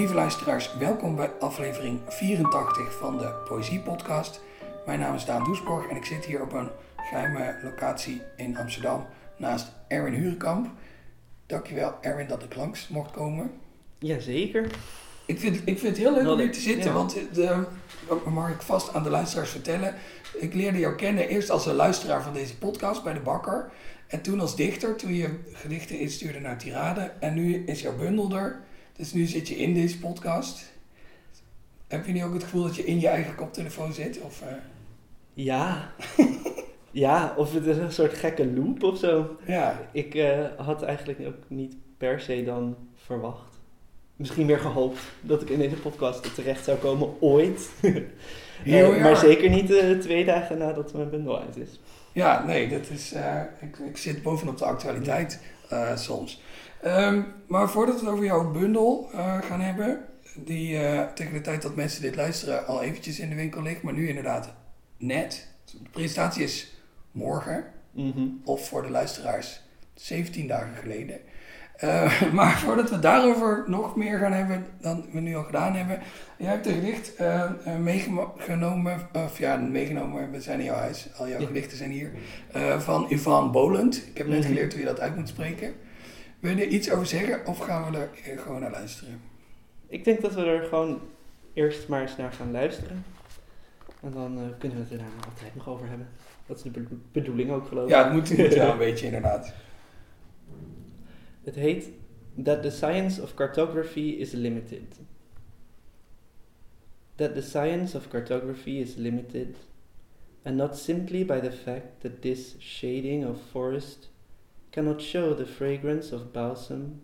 Lieve luisteraars, welkom bij aflevering 84 van de Poëzie Podcast. Mijn naam is Daan Doesborg en ik zit hier op een geheime locatie in Amsterdam naast Erwin Hurenkamp. Dankjewel Erwin dat ik langs mocht komen. Jazeker. Ik vind, ik vind het heel leuk om hier te zitten, ja. want de, mag ik vast aan de luisteraars vertellen. Ik leerde jou kennen eerst als een luisteraar van deze podcast bij de Bakker. En toen als dichter, toen je gedichten instuurde naar Tirade. En nu is jouw bundel er. Dus nu zit je in deze podcast. Heb je nu ook het gevoel dat je in je eigen koptelefoon zit? Of, eh, Ja. ja, of het is een soort gekke loop of zo. ja, Ik eh, had eigenlijk ook niet per se dan verwacht. Misschien weer gehoopt dat ik in deze podcast terecht zou komen ooit. Eh, maar zeker niet twee dagen nadat mijn bundel uit is. ja nee, dat is, ik, ik zit bovenop de actualiteit soms. Ehm, maar voordat we het over jouw bundel eh, gaan hebben, die eh, tegen de tijd dat mensen dit luisteren al eventjes in de winkel ligt, maar nu inderdaad net. De presentatie is morgen, Mhm. of voor de luisteraars 17 dagen geleden. Eh, maar voordat we daarover nog meer gaan hebben dan we nu al gedaan hebben. Jij hebt een gedicht meegenomen, of ja, meegenomen, we zijn in jouw huis, al jouw Ja. gedichten zijn hier, van Ivan Bolend. Ik heb net Mhm. geleerd hoe je dat uit moet spreken. Wil je er iets over zeggen of gaan we er eh, gewoon naar luisteren? Ik denk dat we er gewoon eerst maar eens naar gaan luisteren. En dan eh, kunnen we het er daarna altijd nog over hebben. Dat is de be- bedoeling ook geloof ik. Ja, het moet, het moet wel een beetje inderdaad. Het heet That the Science of Cartography is Limited. That the science of cartography is limited, and not simply by the fact that this shading of forest cannot show the fragrance of balsam,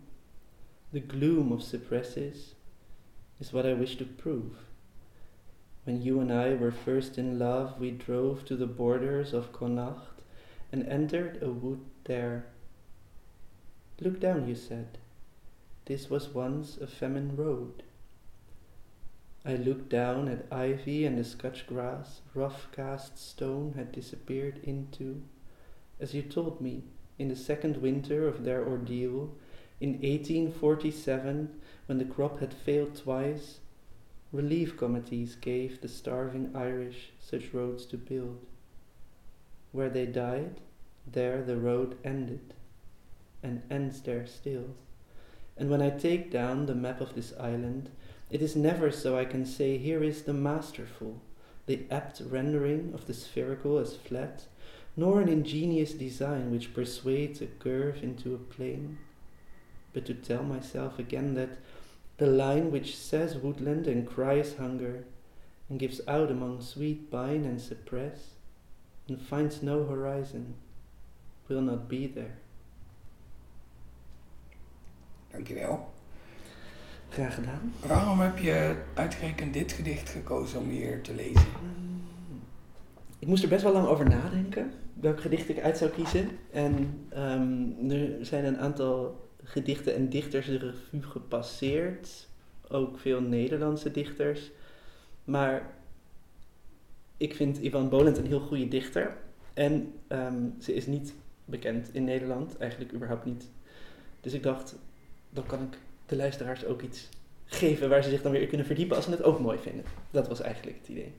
the gloom of cypresses, is what I wish to prove. When you and I were first in love, we drove to the borders of Connacht and entered a wood there. Look down, you said. This was once a famine road. I looked down at ivy and the Scotch grass rough cast stone had disappeared into, as you told me, in the second winter of their ordeal, in 1847, when the crop had failed twice, relief committees gave the starving Irish such roads to build. Where they died, there the road ended and ends there still. And when I take down the map of this island, it is never so I can say, here is the masterful, the apt rendering of the spherical as flat, nor an ingenious design which persuades a curve into a plane, but to tell myself again that the line which says woodland and cries hunger, and gives out among sweet pine and cypress, and finds no horizon, will not be there. Dankjewel. Graag gedaan. Waarom heb je uitgerekend dit gedicht gekozen om hier te lezen? Mm. Ik moest er best wel lang over nadenken welk gedicht ik uit zou kiezen. En ehm, er zijn een aantal gedichten en dichters de revue gepasseerd. Ook veel Nederlandse dichters. Maar ik vind Ivan Bolend een heel goede dichter. En ehm, ze is niet bekend in Nederland, eigenlijk überhaupt niet. Dus ik dacht, dan kan ik de luisteraars ook iets geven waar ze zich dan weer kunnen verdiepen als ze het ook mooi vinden. Dat was eigenlijk het idee.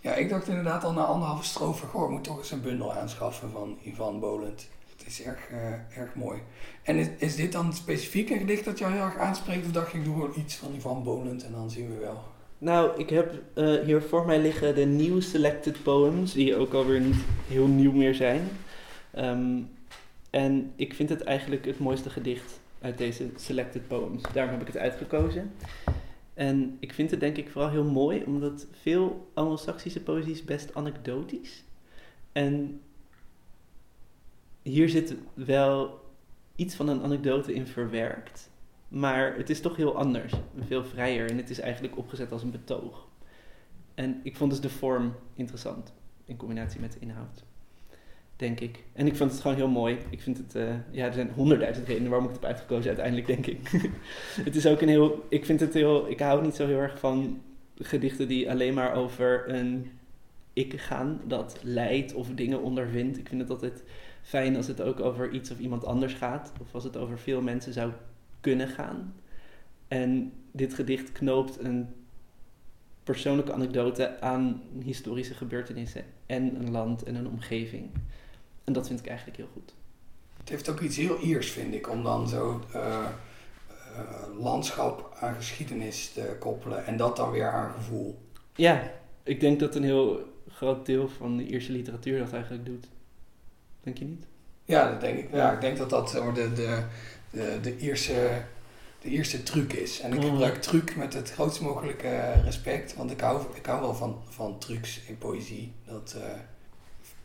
Ja, ik dacht inderdaad al na anderhalve strofe, goh, ik moet toch eens een bundel aanschaffen van Ivan Bolend. Het is erg, eh, erg mooi. En is, dit dan specifiek een gedicht dat jou heel erg aanspreekt? Of dacht je, ik doe gewoon iets van Ivan Bolend en dan zien we wel. Nou, ik heb eh, hier voor mij liggen de nieuwe selected poems, die ook alweer niet heel nieuw meer zijn. Ehm, en ik vind het eigenlijk het mooiste gedicht uit deze selected poems. Daarom heb ik het uitgekozen. En ik vind het denk ik vooral heel mooi, omdat veel Anglo-Saxische poëzie is best anekdotisch. En hier zit wel iets van een anekdote in verwerkt. Maar het is toch heel anders, veel vrijer. En het is eigenlijk opgezet als een betoog. En ik vond dus de vorm interessant, in combinatie met de inhoud. Denk ik. En ik vond het gewoon heel mooi. Ik vind het, eh, ja, er zijn honderdduizend redenen waarom ik het heb uitgekozen uiteindelijk, denk ik. het is ook een heel, ik vind het heel, ik hou niet zo heel erg van gedichten die alleen maar over een ik gaan, dat leidt of dingen ondervindt. Ik vind het altijd fijn als het ook over iets of iemand anders gaat. Of als het over veel mensen zou kunnen gaan. En dit gedicht knoopt een persoonlijke anekdote aan historische gebeurtenissen en een land en een omgeving. En dat vind ik eigenlijk heel goed. Het heeft ook iets heel Iers, vind ik, om dan zo uh, uh, landschap aan geschiedenis te koppelen en dat dan weer aan gevoel. Ja, ik denk dat een heel groot deel van de Ierse literatuur dat eigenlijk doet. Denk je niet? Ja, dat denk ik. Ja, ik denk dat dat de, de, de, de Ierse de eerste truc is. En ik mhm. gebruik truc met het grootst mogelijke respect, want ik hou, ik hou wel van, van trucs in poëzie. Dat, uh,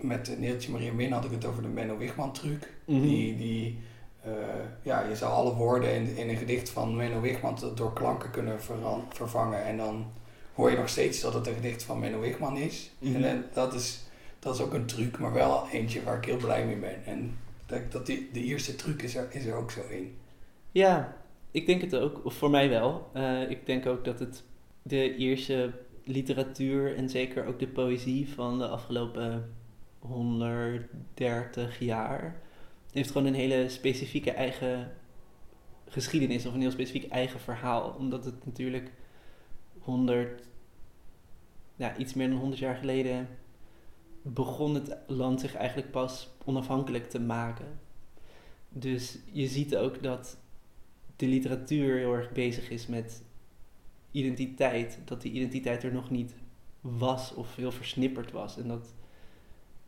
met Neeltje Maria Min had ik het over de Menno Wigman truc. Mhm. Die, die uh, ja, je zou alle woorden in, in een gedicht van Menno Wigman door klanken kunnen vervangen. En dan hoor je nog steeds dat het een gedicht van Menno Wigman is. Mhm. En dat is, dat is ook een truc, maar wel eentje waar ik heel blij mee ben. En dat, dat die, de eerste truc is er, is er ook zo in. Ja, ik denk het ook, voor mij wel. Uh, ik denk ook dat het de Ierse literatuur en zeker ook de poëzie van de afgelopen 130 jaar heeft gewoon een hele specifieke eigen geschiedenis of een heel specifiek eigen verhaal. Omdat het natuurlijk 100, ja, iets meer dan 100 jaar geleden begon het land zich eigenlijk pas onafhankelijk te maken. Dus je ziet ook dat de literatuur heel erg bezig is met identiteit. Dat die identiteit er nog niet was of heel versnipperd was. En dat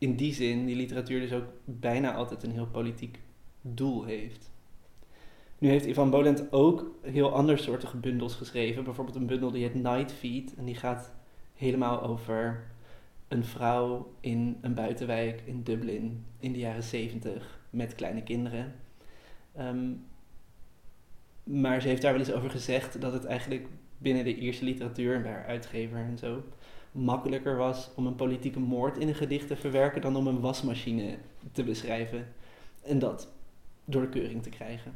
in die zin die literatuur dus ook bijna altijd een heel politiek doel heeft. Nu heeft Ivan Bolend ook heel andersoortige bundels geschreven. Bijvoorbeeld een bundel die heet Night Feed. En die gaat helemaal over een vrouw in een buitenwijk in Dublin in de jaren zeventig met kleine kinderen. Ehm, maar ze heeft daar wel eens over gezegd dat het eigenlijk binnen de Ierse literatuur en bij haar uitgever en zo makkelijker was om een politieke moord in een gedicht te verwerken dan om een wasmachine te beschrijven. En dat door de keuring te krijgen.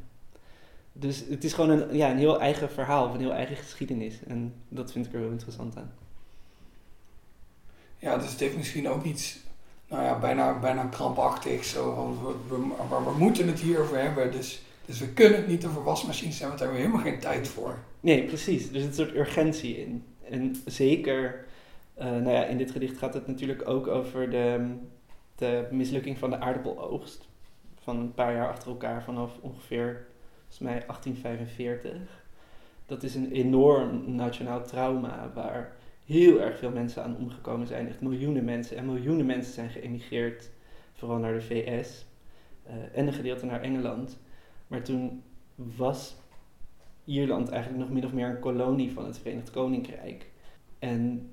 Dus het is gewoon een, ja, een heel eigen verhaal, een heel eigen geschiedenis. En dat vind ik er heel interessant aan. Ja, dus het heeft misschien ook iets, nou ja, bijna, bijna krampachtig. Zo, want we, we, maar we moeten het hierover hebben. Dus dus we kunnen het niet over wasmachines hebben, want daar hebben we helemaal geen tijd voor. Nee, precies. Er zit een soort urgentie in. En zeker, uh, nou ja, in dit gedicht gaat het natuurlijk ook over de, de mislukking van de aardappeloogst. Van een paar jaar achter elkaar, vanaf ongeveer, volgens mij 1845. Dat is een enorm nationaal trauma waar heel erg veel mensen aan omgekomen zijn. Echt miljoenen mensen. En miljoenen mensen zijn geëmigreerd, vooral naar de VS. Eh, en een gedeelte naar Engeland. Maar toen was Ierland eigenlijk nog min of meer een kolonie van het Verenigd Koninkrijk. En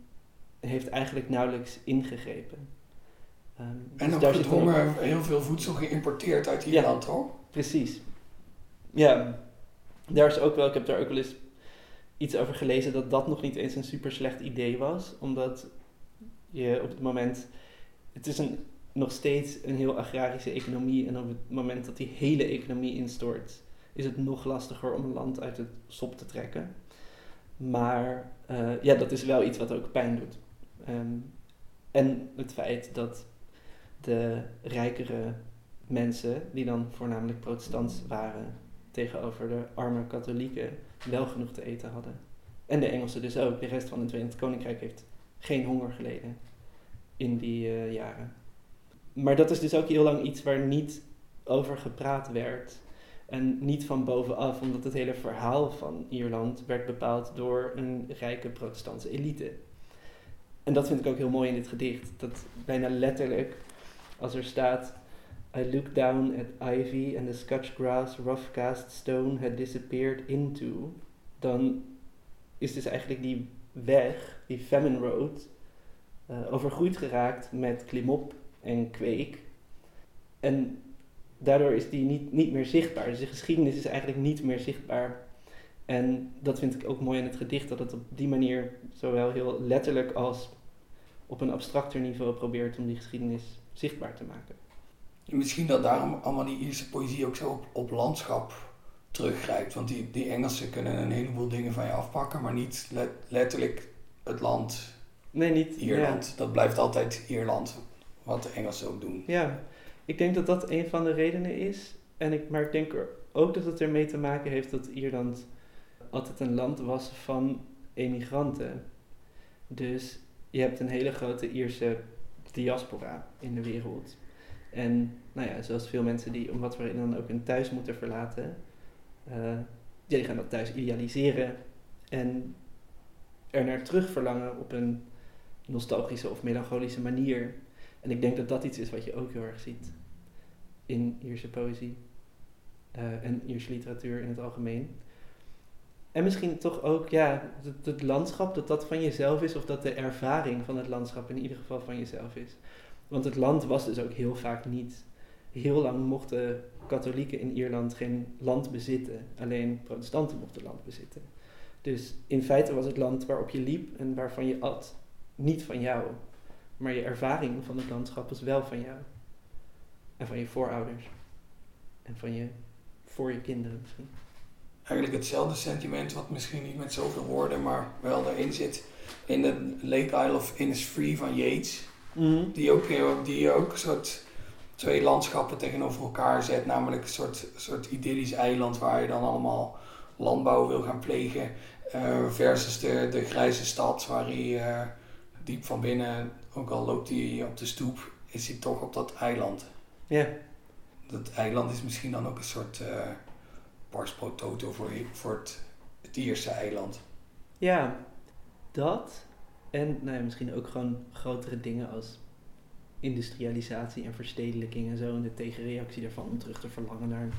heeft eigenlijk nauwelijks ingegrepen. Um, en dus ook gedwongen heel veel voedsel geïmporteerd uit Ierland, ja, toch? Precies. Ja, daar is ook wel, ik heb daar ook wel eens iets over gelezen dat dat nog niet eens een super slecht idee was. Omdat je op het moment. Het is een nog steeds een heel agrarische economie. En op het moment dat die hele economie instort, is het nog lastiger om een land uit het sop te trekken. Maar uh, ja, dat is wel iets wat ook pijn doet. Um, en het feit dat de rijkere mensen, die dan voornamelijk protestants waren, tegenover de arme katholieken wel genoeg te eten hadden. En de Engelsen dus ook. De rest van het Verenigd Koninkrijk heeft geen honger geleden in die uh, jaren maar dat is dus ook heel lang iets waar niet over gepraat werd. En niet van bovenaf, omdat het hele verhaal van Ierland werd bepaald door een rijke protestantse elite. En dat vind ik ook heel mooi in dit gedicht. Dat bijna letterlijk, als er staat... I looked down at ivy and the Scotch grass rough cast stone had disappeared into. Dan is dus eigenlijk die weg, die Famine Road, uh, overgroeid geraakt met klimop en kweek. En daardoor is die niet, niet meer zichtbaar. Dus de geschiedenis is eigenlijk niet meer zichtbaar. En dat vind ik ook mooi in het gedicht, dat het op die manier zowel heel letterlijk als op een abstracter niveau probeert om die geschiedenis zichtbaar te maken. Misschien dat daarom allemaal die Ierse poëzie ook zo op, op landschap teruggrijpt. Want die, die Engelsen kunnen een heleboel dingen van je afpakken, maar niet letterlijk het land. Nee, niet Ierland. Dat blijft altijd Ierland wat de Engelsen ook doen. Ja, ik denk dat dat een van de redenen is. En ik, maar ik denk ook dat het ermee te maken heeft dat Ierland altijd een land was van emigranten. Dus je hebt een hele grote Ierse diaspora in de wereld. En nou ja, zoals veel mensen die om wat voor reden dan ook hun thuis moeten verlaten, uh, die gaan dat thuis idealiseren en er naar terug verlangen op een nostalgische of melancholische manier. En ik denk dat dat iets is wat je ook heel erg ziet in Ierse poëzie uh, en Ierse literatuur in het algemeen. En misschien toch ook, ja, het, het, landschap, dat dat van jezelf is, of dat de ervaring van het landschap in ieder geval van jezelf is. Want het land was dus ook heel vaak niet. Heel lang mochten katholieken in Ierland geen land bezitten. Alleen protestanten mochten land bezitten. Dus in feite was het land waarop je liep en waarvan je at niet van jou. Maar je ervaring van het landschap was wel van jou. En van je voorouders. En van je, voor je kinderen misschien. Eigenlijk hetzelfde sentiment, wat misschien niet met zoveel woorden, maar wel erin zit. In de Lake Isle of Innisfree van Yeats. Mhm. Die, ook, die ook een soort twee landschappen tegenover elkaar zet. Namelijk een soort, soort idyllisch eiland waar je dan allemaal landbouw wil gaan plegen. Uh, versus de, de grijze stad waar hij uh, diep van binnen, ook al loopt hij op de stoep, is hij toch op dat eiland. Ja. Dat eiland is misschien dan ook een soort uh, parsprototo voor, voor het, het Ierse eiland. Ja, dat. En nou ja, misschien ook gewoon grotere dingen als industrialisatie en verstedelijking en zo. En de tegenreactie daarvan om terug te verlangen naar een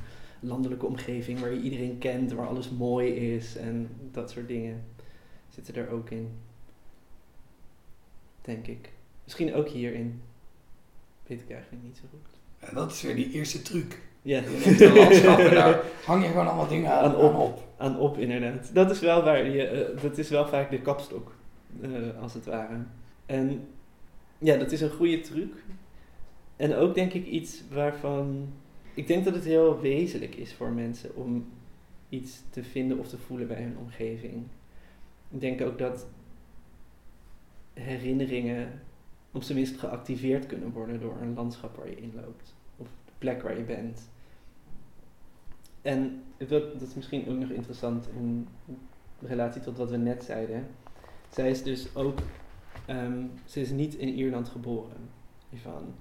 landelijke omgeving waar je iedereen kent, waar alles mooi is en dat soort dingen zitten er ook in. Denk ik. Misschien ook hierin. Weet ik eigenlijk niet zo goed. En dat is weer die eerste truc. Ja. Je daar hang je gewoon allemaal dingen aan, aan, op. Aan op, inderdaad. Dat is wel waar je, uh, dat is wel vaak de kapstok, uh, als het ware. En ja, dat is een goede truc. En ook denk ik iets waarvan. Ik denk dat het heel wezenlijk is voor mensen om iets te vinden of te voelen bij hun omgeving. Ik denk ook dat herinneringen op zijn minst geactiveerd kunnen worden door een landschap waar je in loopt. Of de plek waar je bent. En dat, is misschien ook nog interessant in relatie tot wat we net zeiden. Zij is dus ook, um, ze is niet in Ierland geboren, Ivan.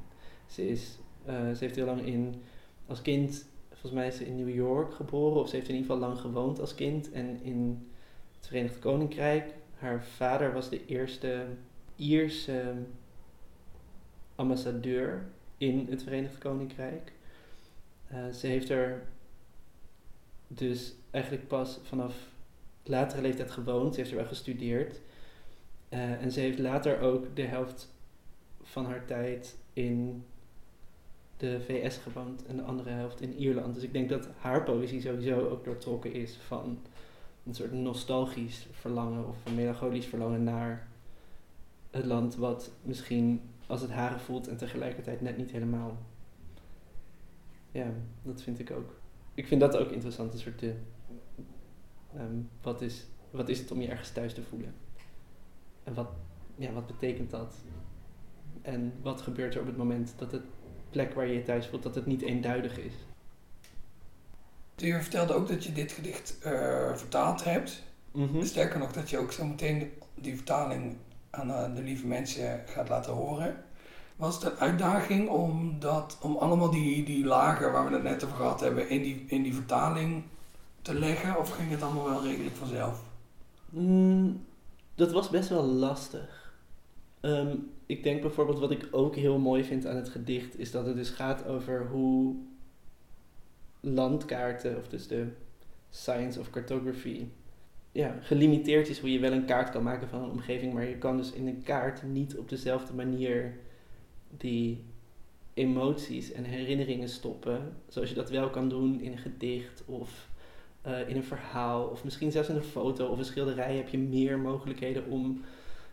Ze, is, uh, ze heeft heel lang in, als kind, volgens mij is ze in New York geboren, of ze heeft in ieder geval lang gewoond als kind. En in het Verenigd Koninkrijk, haar vader was de eerste Ierse ambassadeur in het Verenigd Koninkrijk. Uh, ze heeft er dus eigenlijk pas vanaf latere leeftijd gewoond. Ze heeft er wel gestudeerd. Uh, en ze heeft later ook de helft van haar tijd in de VS gewoond en de andere helft in Ierland. Dus ik denk dat haar poëzie sowieso ook doortrokken is van een soort nostalgisch verlangen of een melancholisch verlangen naar het land wat misschien als het haren voelt en tegelijkertijd net niet helemaal. Ja, dat vind ik ook. Ik vind dat ook interessant, een soort de, um, wat, is, wat is het om je ergens thuis te voelen? En wat, ja, wat betekent dat? En wat gebeurt er op het moment dat het plek waar je je thuis voelt, dat het niet eenduidig is? Je vertelde ook dat je dit gedicht uh, vertaald hebt. Mm Sterker nog, dat je ook zo meteen die vertaling aan eh, de lieve mensen gaat laten horen. Was het een uitdaging om, dat, om allemaal die, die lagen waar we het net over gehad hebben in die, in die vertaling te leggen? Of ging het allemaal wel redelijk vanzelf? Mm, dat was best wel lastig. Ehm, ik denk bijvoorbeeld wat ik ook heel mooi vind aan het gedicht, is dat het dus gaat over hoe landkaarten, of dus de science of cartography, ja, gelimiteerd is hoe je wel een kaart kan maken van een omgeving, maar je kan dus in een kaart niet op dezelfde manier die emoties en herinneringen stoppen, zoals je dat wel kan doen in een gedicht of uh, in een verhaal, of misschien zelfs in een foto of een schilderij heb je meer mogelijkheden om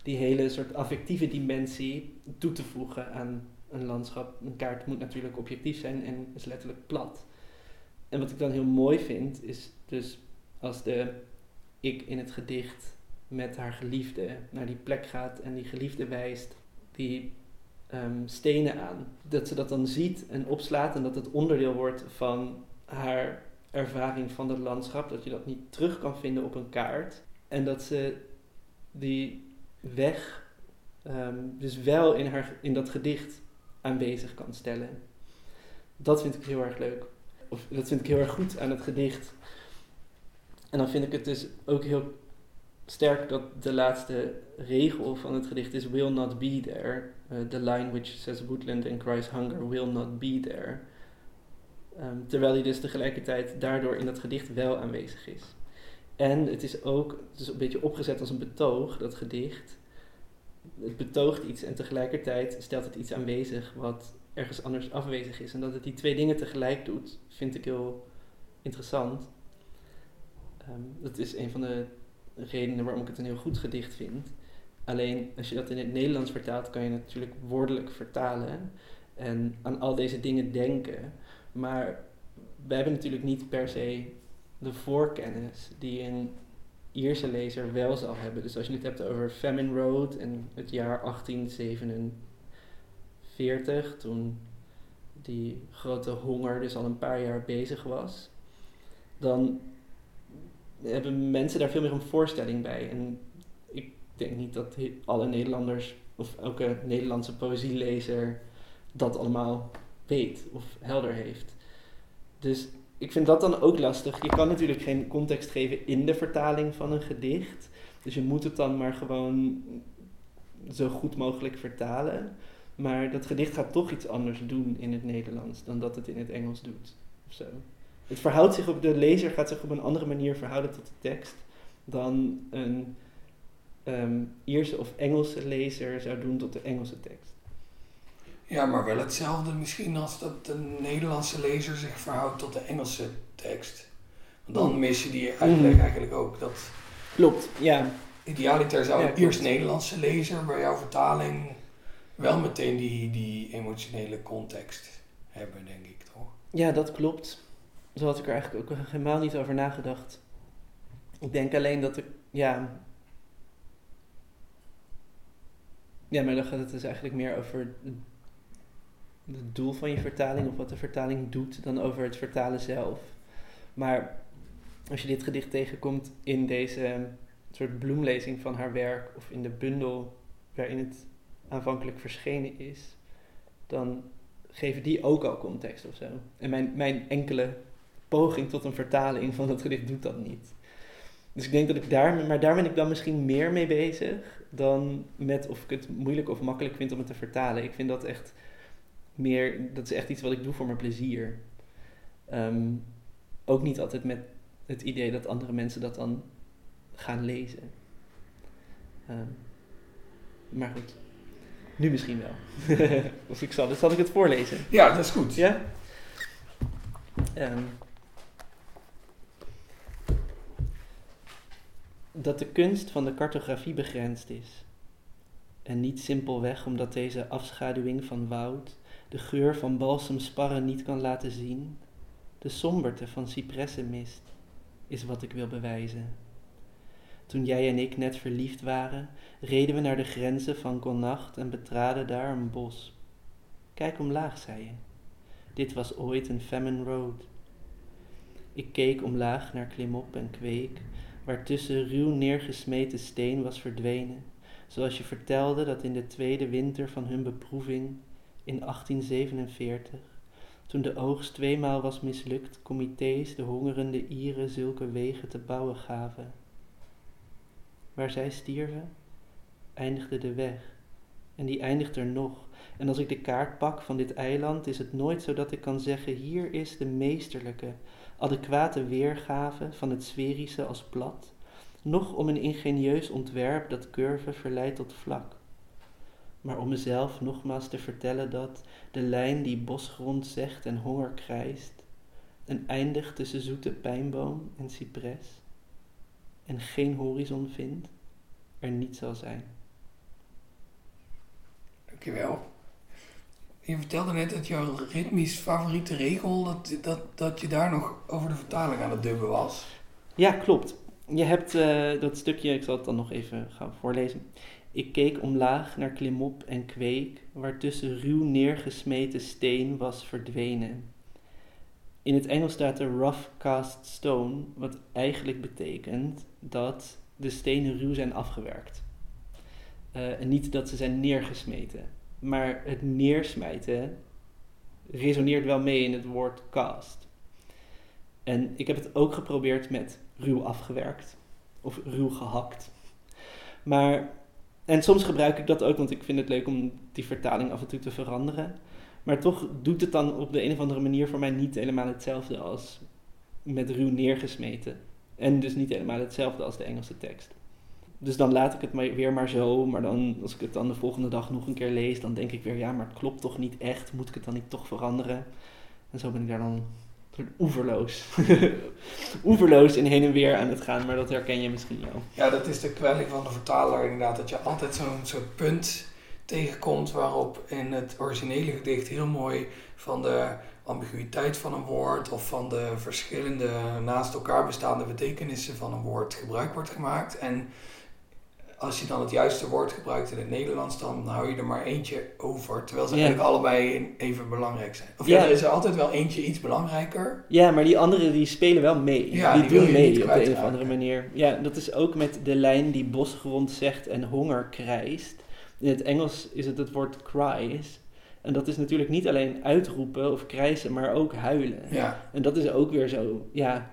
die hele soort affectieve dimensie toe te voegen aan een landschap. Een kaart moet natuurlijk objectief zijn en is letterlijk plat. En wat ik dan heel mooi vind, is dus als de ik in het gedicht met haar geliefde naar die plek gaat en die geliefde wijst die um, stenen aan. Dat ze dat dan ziet en opslaat en dat het onderdeel wordt van haar ervaring van het landschap, dat je dat niet terug kan vinden op een kaart. En dat ze die weg ehm, dus wel in, haar, in dat gedicht aanwezig kan stellen. Dat vind ik heel erg leuk. Of dat vind ik heel erg goed aan het gedicht. En dan vind ik het dus ook heel sterk dat de laatste regel van het gedicht is will not be there. The line which says woodland and cries hunger will not be there. Ehm, terwijl hij dus tegelijkertijd daardoor in dat gedicht wel aanwezig is. En het is ook het een beetje opgezet als een betoog, dat gedicht. Het betoogt iets en tegelijkertijd stelt het iets aanwezig wat ergens anders afwezig is. En dat het die twee dingen tegelijk doet, vind ik heel interessant. Um, dat is een van de redenen waarom ik het een heel goed gedicht vind. Alleen als je dat in het Nederlands vertaalt, kan je natuurlijk woordelijk vertalen en aan al deze dingen denken. Maar wij hebben natuurlijk niet per se de voorkennis die een Ierse lezer wel zal hebben. Dus als je het hebt over Famine Road en het jaar 1847, toen die grote honger dus al een paar jaar bezig was, dan hebben mensen daar veel meer een voorstelling bij. En ik denk niet dat alle Nederlanders of elke Nederlandse poëzielezer dat allemaal weet of helder heeft. Dus ik vind dat dan ook lastig. Je kan natuurlijk geen context geven in de vertaling van een gedicht. Dus je moet het dan maar gewoon zo goed mogelijk vertalen. Maar dat gedicht gaat toch iets anders doen in het Nederlands dan dat het in het Engels doet. Of zo. Het verhoudt zich op, de lezer gaat zich op een andere manier verhouden tot de tekst dan een um, Ierse of Engelse lezer zou doen tot de Engelse tekst. Ja, maar wel hetzelfde misschien als dat de Nederlandse lezer zich verhoudt tot de Engelse tekst. Want dan mis je die uitleg mm. eigenlijk ook. Dat Klopt, ja. Idealiter zou een eerst Nederlandse lezer bij jouw vertaling wel meteen die, die emotionele context hebben, denk ik toch? Ja, dat klopt. Zo had ik er eigenlijk ook helemaal niet over nagedacht. Ik denk alleen dat ik, ja. Ja, maar dan gaat het dus eigenlijk meer over het doel van je vertaling of wat de vertaling doet dan over het vertalen zelf. Maar als je dit gedicht tegenkomt in deze soort bloemlezing van haar werk of in de bundel waarin het aanvankelijk verschenen is, dan geven die ook al context of zo. En mijn, mijn enkele poging tot een vertaling van het gedicht doet dat niet. Dus ik denk dat ik daar, maar daar ben ik dan misschien meer mee bezig dan met of ik het moeilijk of makkelijk vind om het te vertalen. Ik vind dat echt meer, dat is echt iets wat ik doe voor mijn plezier. Ehm, ook niet altijd met het idee dat andere mensen dat dan gaan lezen. Ehm, maar goed, nu misschien wel. of ik zal, dus zal ik het voorlezen. Ja, dat is goed. Ja? Um, dat de kunst van de cartografie begrensd is. En niet simpelweg omdat deze afschaduwing van woud de geur van balsemsparren niet kan laten zien, de somberte van cipressenmist, is wat ik wil bewijzen. Toen jij en ik net verliefd waren, reden we naar de grenzen van Connacht en betraden daar een bos. Kijk omlaag, zei je. Dit was ooit een famine road. Ik keek omlaag naar klimop en kweek, waar tussen ruw neergesmeten steen was verdwenen, zoals je vertelde dat in de tweede winter van hun beproeving in 1847, toen de oogst tweemaal was mislukt, comité's de hongerende Ieren zulke wegen te bouwen gaven. Waar zij stierven, eindigde de weg. En die eindigt er nog. En als ik de kaart pak van dit eiland, is het nooit zo dat ik kan zeggen: hier is de meesterlijke, adequate weergave van het sferische als plat, noch om een ingenieus ontwerp dat curve verleidt tot vlak maar om mezelf nogmaals te vertellen dat de lijn die bosgrond zegt en honger krijst, en eindigt tussen zoete pijnboom en cipres, en geen horizon vindt, er niet zal zijn. Dankjewel. Je vertelde net dat jouw ritmisch favoriete regel, dat, dat, dat je daar nog over de vertaling aan het dubben was. Ja, klopt. Je hebt uh, dat stukje, ik zal het dan nog even gaan voorlezen. Ik keek omlaag naar klimop en kweek, waar tussen ruw neergesmeten steen was verdwenen. in het Engels staat er rough cast stone, wat eigenlijk betekent dat de stenen ruw zijn afgewerkt. Eh, en niet dat ze zijn neergesmeten. Maar het neersmijten resoneert wel mee in het woord cast. En ik heb het ook geprobeerd met ruw afgewerkt of ruw gehakt. Maar, en soms gebruik ik dat ook, want ik vind het leuk om die vertaling af en toe te veranderen. Maar toch doet het dan op de een of andere manier voor mij niet helemaal hetzelfde als met ruw neergesmeten. En dus niet helemaal hetzelfde als de Engelse tekst. Dus dan laat ik het maar weer maar zo. Maar dan, als ik het dan de volgende dag nog een keer lees, dan denk ik weer, ja, maar het klopt toch niet echt. Moet ik het dan niet toch veranderen? En zo ben ik daar dan oeverloos. oeverloos in heen en weer aan het gaan, maar dat herken je misschien wel. Ja, dat is de kwelling van de vertaler inderdaad. Dat je altijd zo'n soort punt tegenkomt waarop in het originele gedicht heel mooi van de ambiguïteit van een woord of van de verschillende naast elkaar bestaande betekenissen van een woord gebruik wordt gemaakt. En als je dan het juiste woord gebruikt in het Nederlands, dan hou je er maar eentje over. Terwijl ze eigenlijk allebei even belangrijk zijn. Of ja. er is er altijd wel eentje iets belangrijker. Ja, maar die anderen die spelen wel mee. Ja, die, die doen mee op de een of andere manier. Ja, dat is ook met de lijn die bosgrond zegt en honger krijst. In het Engels is het het woord cries. En dat is natuurlijk niet alleen uitroepen of krijsen, maar ook huilen. Ja. En dat is ook weer zo, ja,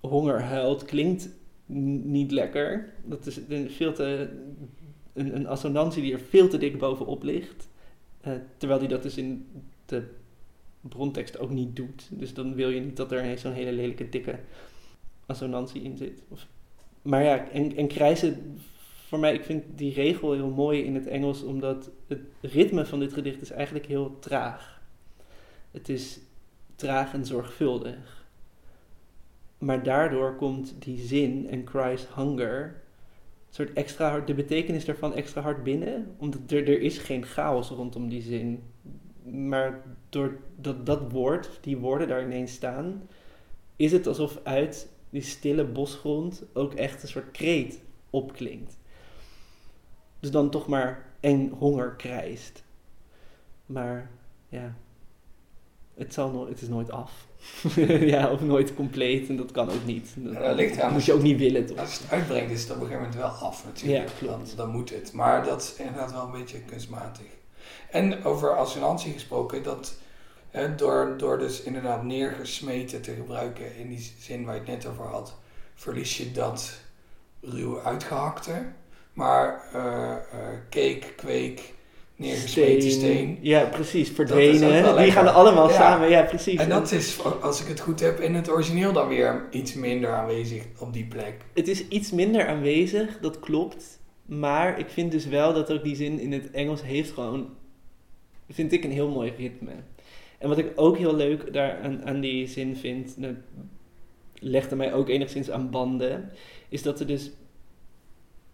honger huilt klinkt niet lekker. Dat is een, veel te, een, een assonantie die er veel te dik bovenop ligt. Uh, terwijl die dat dus in de brontekst ook niet doet. Dus dan wil je niet dat er zo'n hele lelijke dikke assonantie in zit. Maar ja, en, en krijzen, voor mij, ik vind die regel heel mooi in het Engels, omdat het ritme van dit gedicht is eigenlijk heel traag. Het is traag en zorgvuldig. Maar daardoor komt die zin en cries hunger soort extra hard, de betekenis daarvan extra hard binnen. Omdat er, er is geen chaos rondom die zin. Maar doordat dat woord, die woorden daar ineens staan, is het alsof uit die stille bosgrond ook echt een soort kreet opklinkt. Dus dan toch maar eng honger krijst. Maar ja, het, zal no het is nooit af. ja, of nooit compleet en dat kan ook niet. Dat, ja, dat ligt aan moet je ook niet willen toch? Als je het uitbrengt is het op een gegeven moment wel af natuurlijk. Ja, klopt. Dan, dan moet het. Maar dat is inderdaad wel een beetje kunstmatig. En over assonantie gesproken, dat hè, door, door dus inderdaad neergesmeten te gebruiken in die zin waar je het net over had, verlies je dat ruw uitgehakte. Maar uh, uh, cake, kweek, neergesmeten steen. Ja, precies. Verdwenen. Die gaan allemaal samen. Ja, precies. En dat is, als ik het goed heb, in het origineel dan weer iets minder aanwezig op die plek. Het is iets minder aanwezig, dat klopt. Maar ik vind dus wel dat ook die zin in het Engels heeft gewoon, vind ik een heel mooi ritme. En wat ik ook heel leuk daar aan, aan die zin vind, dat legde mij ook enigszins aan banden, is dat er dus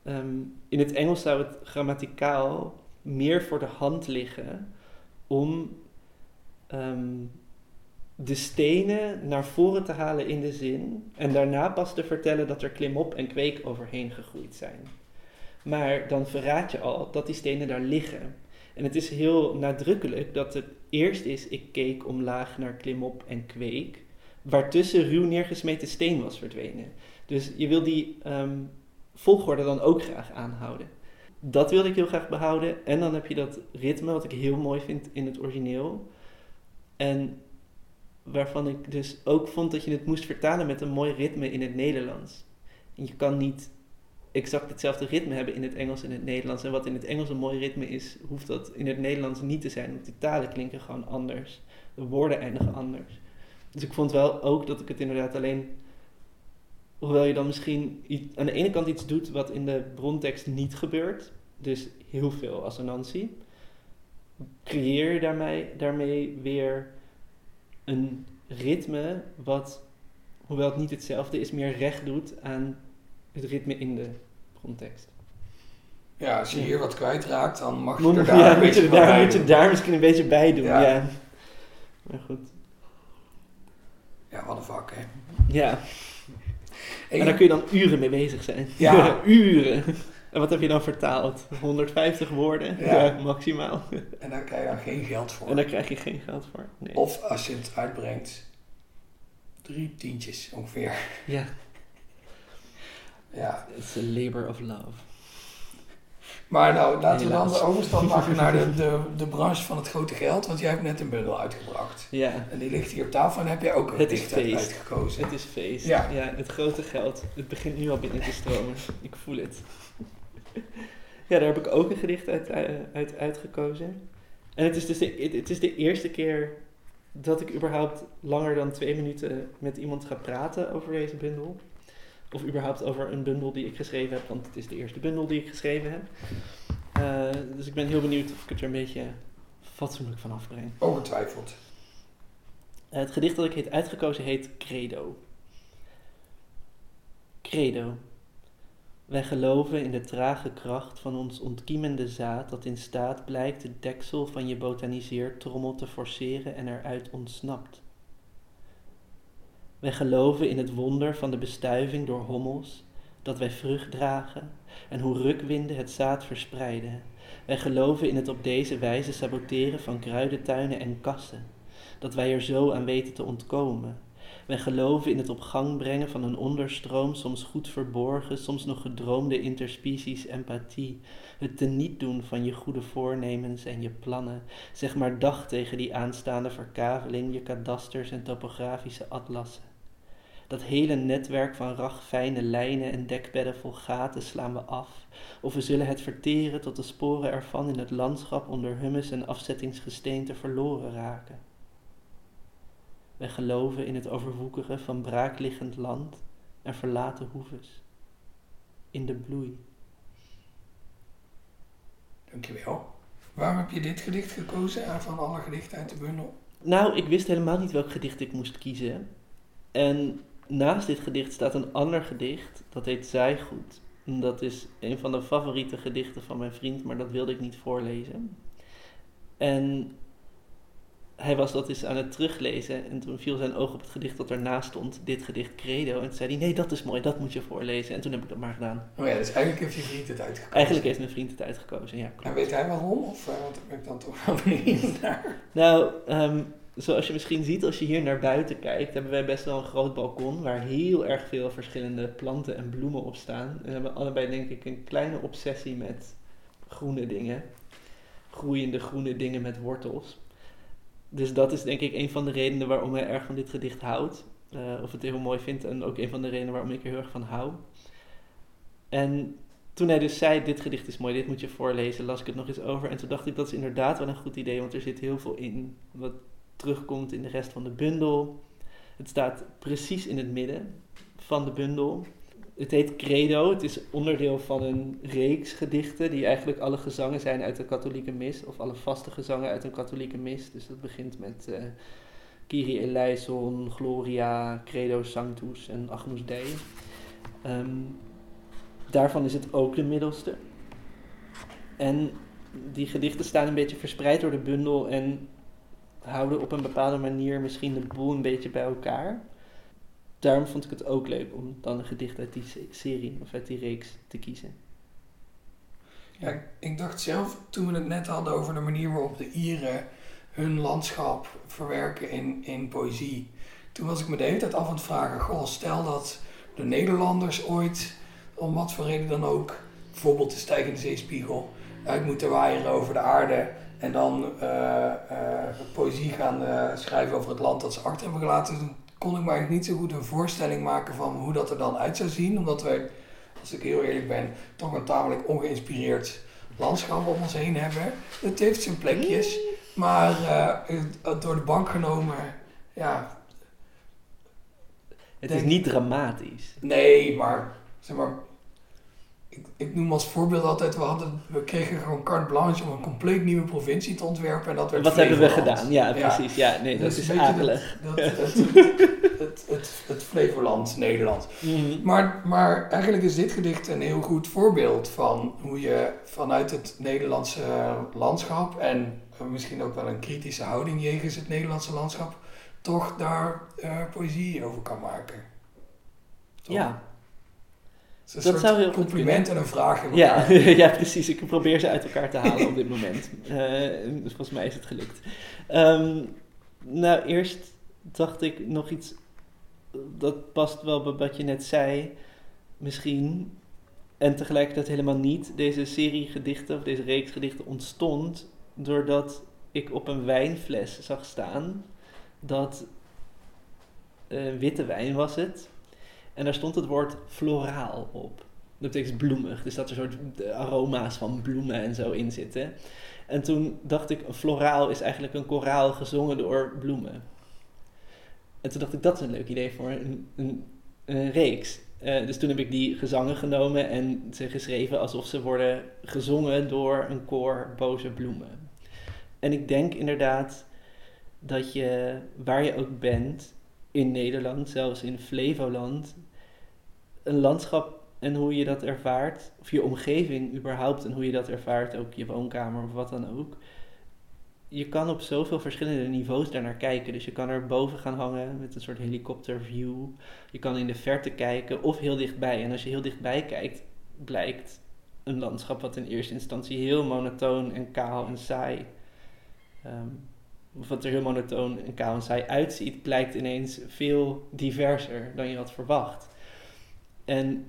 ehm, in het Engels zou het grammaticaal meer voor de hand liggen om ehm, de stenen naar voren te halen in de zin en daarna pas te vertellen dat er klimop en kweek overheen gegroeid zijn. Maar dan verraad je al dat die stenen daar liggen. En het is heel nadrukkelijk dat het eerst is, ik keek omlaag naar klimop en kweek, waartussen ruw neergesmeten steen was verdwenen. Dus je wil die um, volgorde dan ook graag aanhouden dat wilde ik heel graag behouden. En dan heb je dat ritme, wat ik heel mooi vind in het origineel. En waarvan ik dus ook vond dat je het moest vertalen met een mooi ritme in het Nederlands. En je kan niet exact hetzelfde ritme hebben in het Engels en het Nederlands. En wat in het Engels een mooi ritme is, hoeft dat in het Nederlands niet te zijn. Want die talen klinken gewoon anders. De woorden eindigen anders. Dus ik vond wel ook dat ik het inderdaad alleen Hoewel je dan misschien aan de ene kant iets doet wat in de brontekst niet gebeurt, dus heel veel assonantie, creëer je daarmee, daarmee weer een ritme wat, hoewel het niet hetzelfde is, meer recht doet aan het ritme in de brontekst. Ja, als je hier wat kwijtraakt, dan mag je er daar ja, een beetje je daar, moet je daar misschien een beetje bij doen. Ja. ja. Maar goed. Ja, wat een vak, hè? Ja. En daar kun je dan uren mee bezig zijn. Ja. uren. En wat heb je dan vertaald? 150 woorden? Ja. Ja, maximaal. En daar krijg je dan geen geld voor. En daar krijg je geen geld voor. Nee. Of als je het uitbrengt, drie tientjes ongeveer. Ja, Ja. it's a labor of love. Maar nou, laten we dan de overstap maken naar de, de, de branche van het grote geld. Want jij hebt net een bundel uitgebracht. Ja, En die ligt hier op tafel en heb jij ook een Het is feest. uitgekozen. het is feest. Ja. Ja. het grote geld. Het begint nu al binnen te stromen. Ik voel het. Ja, daar heb ik ook een gedicht uit, eh, uit uitgekozen. En het is dus de, het- is de eerste keer dat ik überhaupt langer dan twee minuten met iemand ga praten over deze bundel. Of überhaupt over een bundel die ik geschreven heb, want het is de eerste bundel die ik geschreven heb. Eh, dus ik ben heel benieuwd of ik het er een beetje fatsoenlijk van afbreng. Ongetwijfeld. Eh, het gedicht dat ik heb uitgekozen heet Credo. Credo. Wij geloven in de trage kracht van ons ontkiemende zaad dat in staat blijkt het deksel van je botaniseertrommel te forceren en eruit ontsnapt. Wij geloven in het wonder van de bestuiving door hommels, dat wij vrucht dragen en hoe rukwinden het zaad verspreiden. Wij geloven in het op deze wijze saboteren van kruidentuinen en kassen dat wij er zo aan weten te ontkomen. Wij geloven in het op gang brengen van een onderstroom, soms goed verborgen, soms nog gedroomde interspecies empathie. Het teniet doen van je goede voornemens en je plannen. Zeg maar dag tegen die aanstaande verkaveling, je kadasters en topografische atlassen. Dat hele netwerk van ragfijne lijnen en dekbedden vol gaten slaan we af, of we zullen het verteren tot de sporen ervan in het landschap onder hummus en afzettingsgesteente verloren raken. Wij geloven in het overwoekeren van braakliggend land en verlaten hoeves. In de bloei. Dankjewel. Waarom heb je dit gedicht gekozen aan van alle gedichten uit de bundel? Nou, ik wist helemaal niet welk gedicht ik moest kiezen. En naast dit gedicht staat een ander gedicht, dat heet Zijgoed. Dat is een van de favoriete gedichten van mijn vriend, maar dat wilde ik niet voorlezen. En hij was dat eens aan het teruglezen en toen viel zijn oog op het gedicht dat ernaast stond, dit gedicht Credo. En toen zei hij, nee, dat is mooi, dat moet je voorlezen. En toen heb ik dat maar gedaan. Oh ja, dus eigenlijk heeft je vriend het uitgekozen. Eigenlijk heeft mijn vriend het uitgekozen, ja. En weet hij waarom? Of, eh, want daar ben ik dan toch wel benieuwd naar. Nou, ehm, zoals je misschien ziet als je hier naar buiten kijkt, hebben wij best wel een groot balkon waar heel erg veel verschillende planten en bloemen op staan. En we hebben allebei denk ik een kleine obsessie met groene dingen. Groeiende groene dingen met wortels. Dus dat is denk ik een van de redenen waarom hij erg van dit gedicht houdt. Eh, of het heel mooi vindt en ook een van de redenen waarom ik er heel erg van hou. En toen hij dus zei, dit gedicht is mooi, dit moet je voorlezen, las ik het nog eens over. En toen dacht ik, dat is inderdaad wel een goed idee, want er zit heel veel in wat terugkomt in de rest van de bundel. Het staat precies in het midden van de bundel. Het heet Credo, het is onderdeel van een reeks gedichten die eigenlijk alle gezangen zijn uit de katholieke mis, of alle vaste gezangen uit een katholieke mis. Dus dat begint met eh Kyrie eleison, Gloria, Credo Sanctus en Agnus Dei. Ehm, daarvan is het ook de middelste. En die gedichten staan een beetje verspreid door de bundel en houden op een bepaalde manier misschien de boel een beetje bij elkaar. Daarom vond ik het ook leuk om dan een gedicht uit die se- serie of uit die reeks te kiezen. Ja, ik- ik dacht zelf, toen we het net hadden over de manier waarop de Ieren hun landschap verwerken in, in poëzie. Toen was ik me de hele tijd af aan het vragen, goh, stel dat de Nederlanders ooit, om wat voor reden dan ook, bijvoorbeeld de stijgende zeespiegel, uit moeten waaieren over de aarde en dan eh, eh, poëzie gaan eh, schrijven over het land dat ze achter hebben gelaten. Kon ik me eigenlijk niet zo goed een voorstelling maken van hoe dat er dan uit zou zien, omdat wij, als ik heel eerlijk ben, toch een tamelijk ongeïnspireerd landschap om ons heen hebben. Het heeft zijn plekjes, maar eh, door de bank genomen, ja, Het is niet dramatisch. nee, maar zeg maar. Ik, ik noem als voorbeeld altijd, we, hadden, we kregen gewoon carte blanche om een compleet nieuwe provincie te ontwerpen. En dat werd Wat hebben we gedaan? Ja, precies. Ja, nee, dat is akelig. Dat, dat, het, het, het, het, het Flevoland, Nederland. Mhm. Maar, maar eigenlijk is dit gedicht een heel goed voorbeeld van hoe je vanuit het Nederlandse landschap en eh, misschien ook wel een kritische houding jegens het Nederlandse landschap, toch daar eh, poëzie over kan maken. Toch? Ja. Het een Dat zou heel compliment en een vraag in Ja, elkaar. ja, precies. Ik probeer ze uit elkaar te halen op dit moment. Eh, dus volgens mij is het gelukt. Ehm, nou, eerst dacht ik nog iets. Dat past wel bij wat je net zei. Misschien. En tegelijkertijd helemaal niet. Deze serie gedichten, of deze reeks gedichten ontstond. doordat ik op een wijnfles zag staan. dat. eh, witte wijn was het. En daar stond het woord floraal op. Dat betekent bloemig. Dus dat er soort aroma's van bloemen en zo in zitten. En toen dacht ik, floraal is eigenlijk een koraal gezongen door bloemen. En toen dacht ik, dat is een leuk idee voor een, een, een reeks. Eh, dus toen heb ik die gezangen genomen en ze geschreven alsof ze worden gezongen door een koor boze bloemen. En ik denk inderdaad dat je, waar je ook bent, in Nederland, zelfs in Flevoland, een landschap en hoe je dat ervaart, of je omgeving überhaupt en hoe je dat ervaart, ook je woonkamer of wat dan ook. Je kan op zoveel verschillende niveaus daarnaar kijken. Dus je kan er boven gaan hangen met een soort helikopterview. Je kan in de verte kijken of heel dichtbij. En als je heel dichtbij kijkt, blijkt een landschap wat in eerste instantie heel monotoon en kaal en saai. ehm, wat er heel monotoon en kaal en saai uitziet, blijkt ineens veel diverser dan je had verwacht. En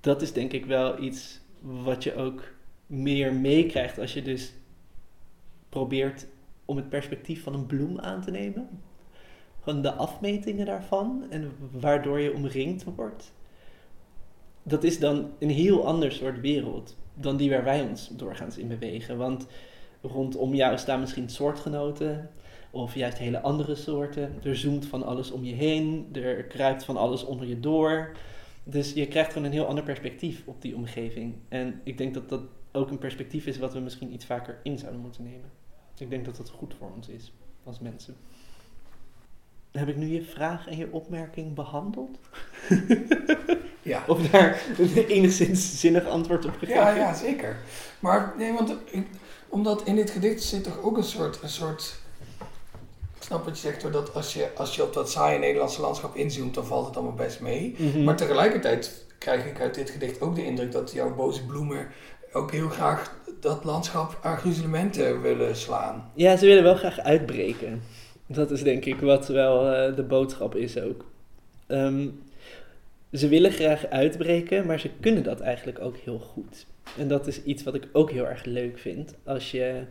dat is denk ik wel iets wat je ook meer meekrijgt als je dus probeert om het perspectief van een bloem aan te nemen. Gewoon de afmetingen daarvan en waardoor je omringd wordt. Dat is dan een heel ander soort wereld dan die waar wij ons doorgaans in bewegen. Want rondom jou staan misschien soortgenoten of juist hele andere soorten. Er zoomt van alles om je heen, er kruipt van alles onder je door. Dus je krijgt gewoon een heel ander perspectief op die omgeving. En ik denk dat dat ook een perspectief is wat we misschien iets vaker in zouden moeten nemen. Ik denk dat dat goed voor ons is als mensen. Heb ik nu je vraag en je opmerking behandeld? Ja. Of daar een enigszins zinnig antwoord op gegeven? Ja, ja, zeker. Maar nee, want ik- omdat in dit gedicht zit toch ook een soort, een soort snap wat je zegt, hoor, dat als je, als je op dat saaie Nederlandse landschap inzoomt, dan valt het allemaal best mee. Mhm. Maar tegelijkertijd krijg ik uit dit gedicht ook de indruk dat jouw boze bloemen ook heel graag dat landschap aan gruzelementen willen slaan. Ja, ze willen wel graag uitbreken. Dat is denk ik wat wel eh, de boodschap is ook. Ehm, ze willen graag uitbreken, maar ze kunnen dat eigenlijk ook heel goed. En dat is iets wat ik ook heel erg leuk vind. Als je,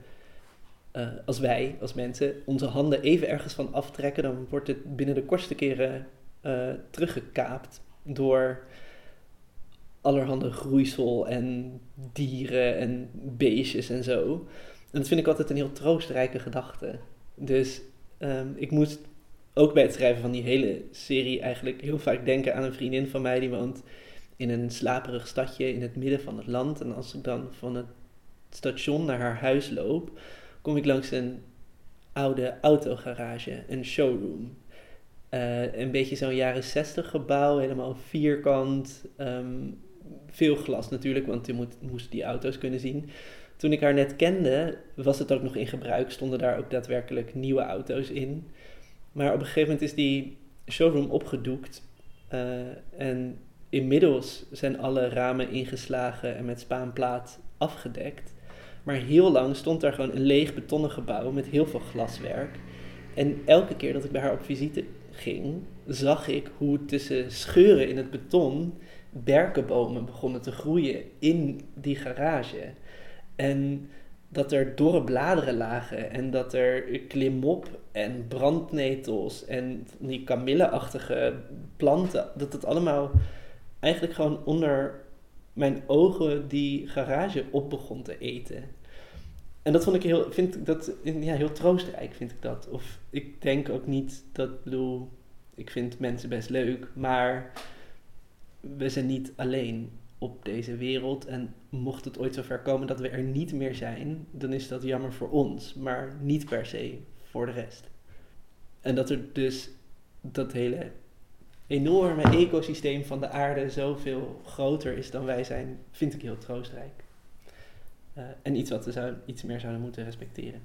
eh, als wij, als mensen, onze handen even ergens van aftrekken, dan wordt het binnen de kortste keren eh, teruggekaapt door allerhande groeisel en dieren en beestjes en zo. En dat vind ik altijd een heel troostrijke gedachte. Dus ehm, ik moest ook bij het schrijven van die hele serie eigenlijk heel vaak denken aan een vriendin van mij die woont in een slaperig stadje in het midden van het land. En als ik dan van het station naar haar huis loop, kom ik langs een oude autogarage, een showroom. Eh, een beetje zo'n jaren 60 gebouw, helemaal vierkant. ehm, veel glas natuurlijk, want je moet, moest die auto's kunnen zien. Toen ik haar net kende, was het ook nog in gebruik. Stonden daar ook daadwerkelijk nieuwe auto's in. Maar op een gegeven moment is die showroom opgedoekt. eh, en inmiddels zijn alle ramen ingeslagen en met spaanplaat afgedekt. Maar heel lang stond daar gewoon een leeg betonnen gebouw met heel veel glaswerk. En elke keer dat ik bij haar op visite ging, zag ik hoe tussen scheuren in het beton berkenbomen begonnen te groeien in die garage. En dat er dorre bladeren lagen en dat er klimop en brandnetels en die kamilleachtige planten, dat het allemaal eigenlijk gewoon onder mijn ogen die garage op begon te eten. En dat vond ik heel, vind ik dat, ja, heel troostrijk, vind ik dat. Of ik denk ook niet dat, bedoel, ik vind mensen best leuk, maar we zijn niet alleen op deze wereld. En mocht het ooit zover komen dat we er niet meer zijn, dan is dat jammer voor ons, maar niet per se voor de rest. En dat er dus dat hele enorme ecosysteem van de aarde zoveel groter is dan wij zijn, vind ik heel troostrijk. Eh, en iets wat we zou, iets meer zouden moeten respecteren.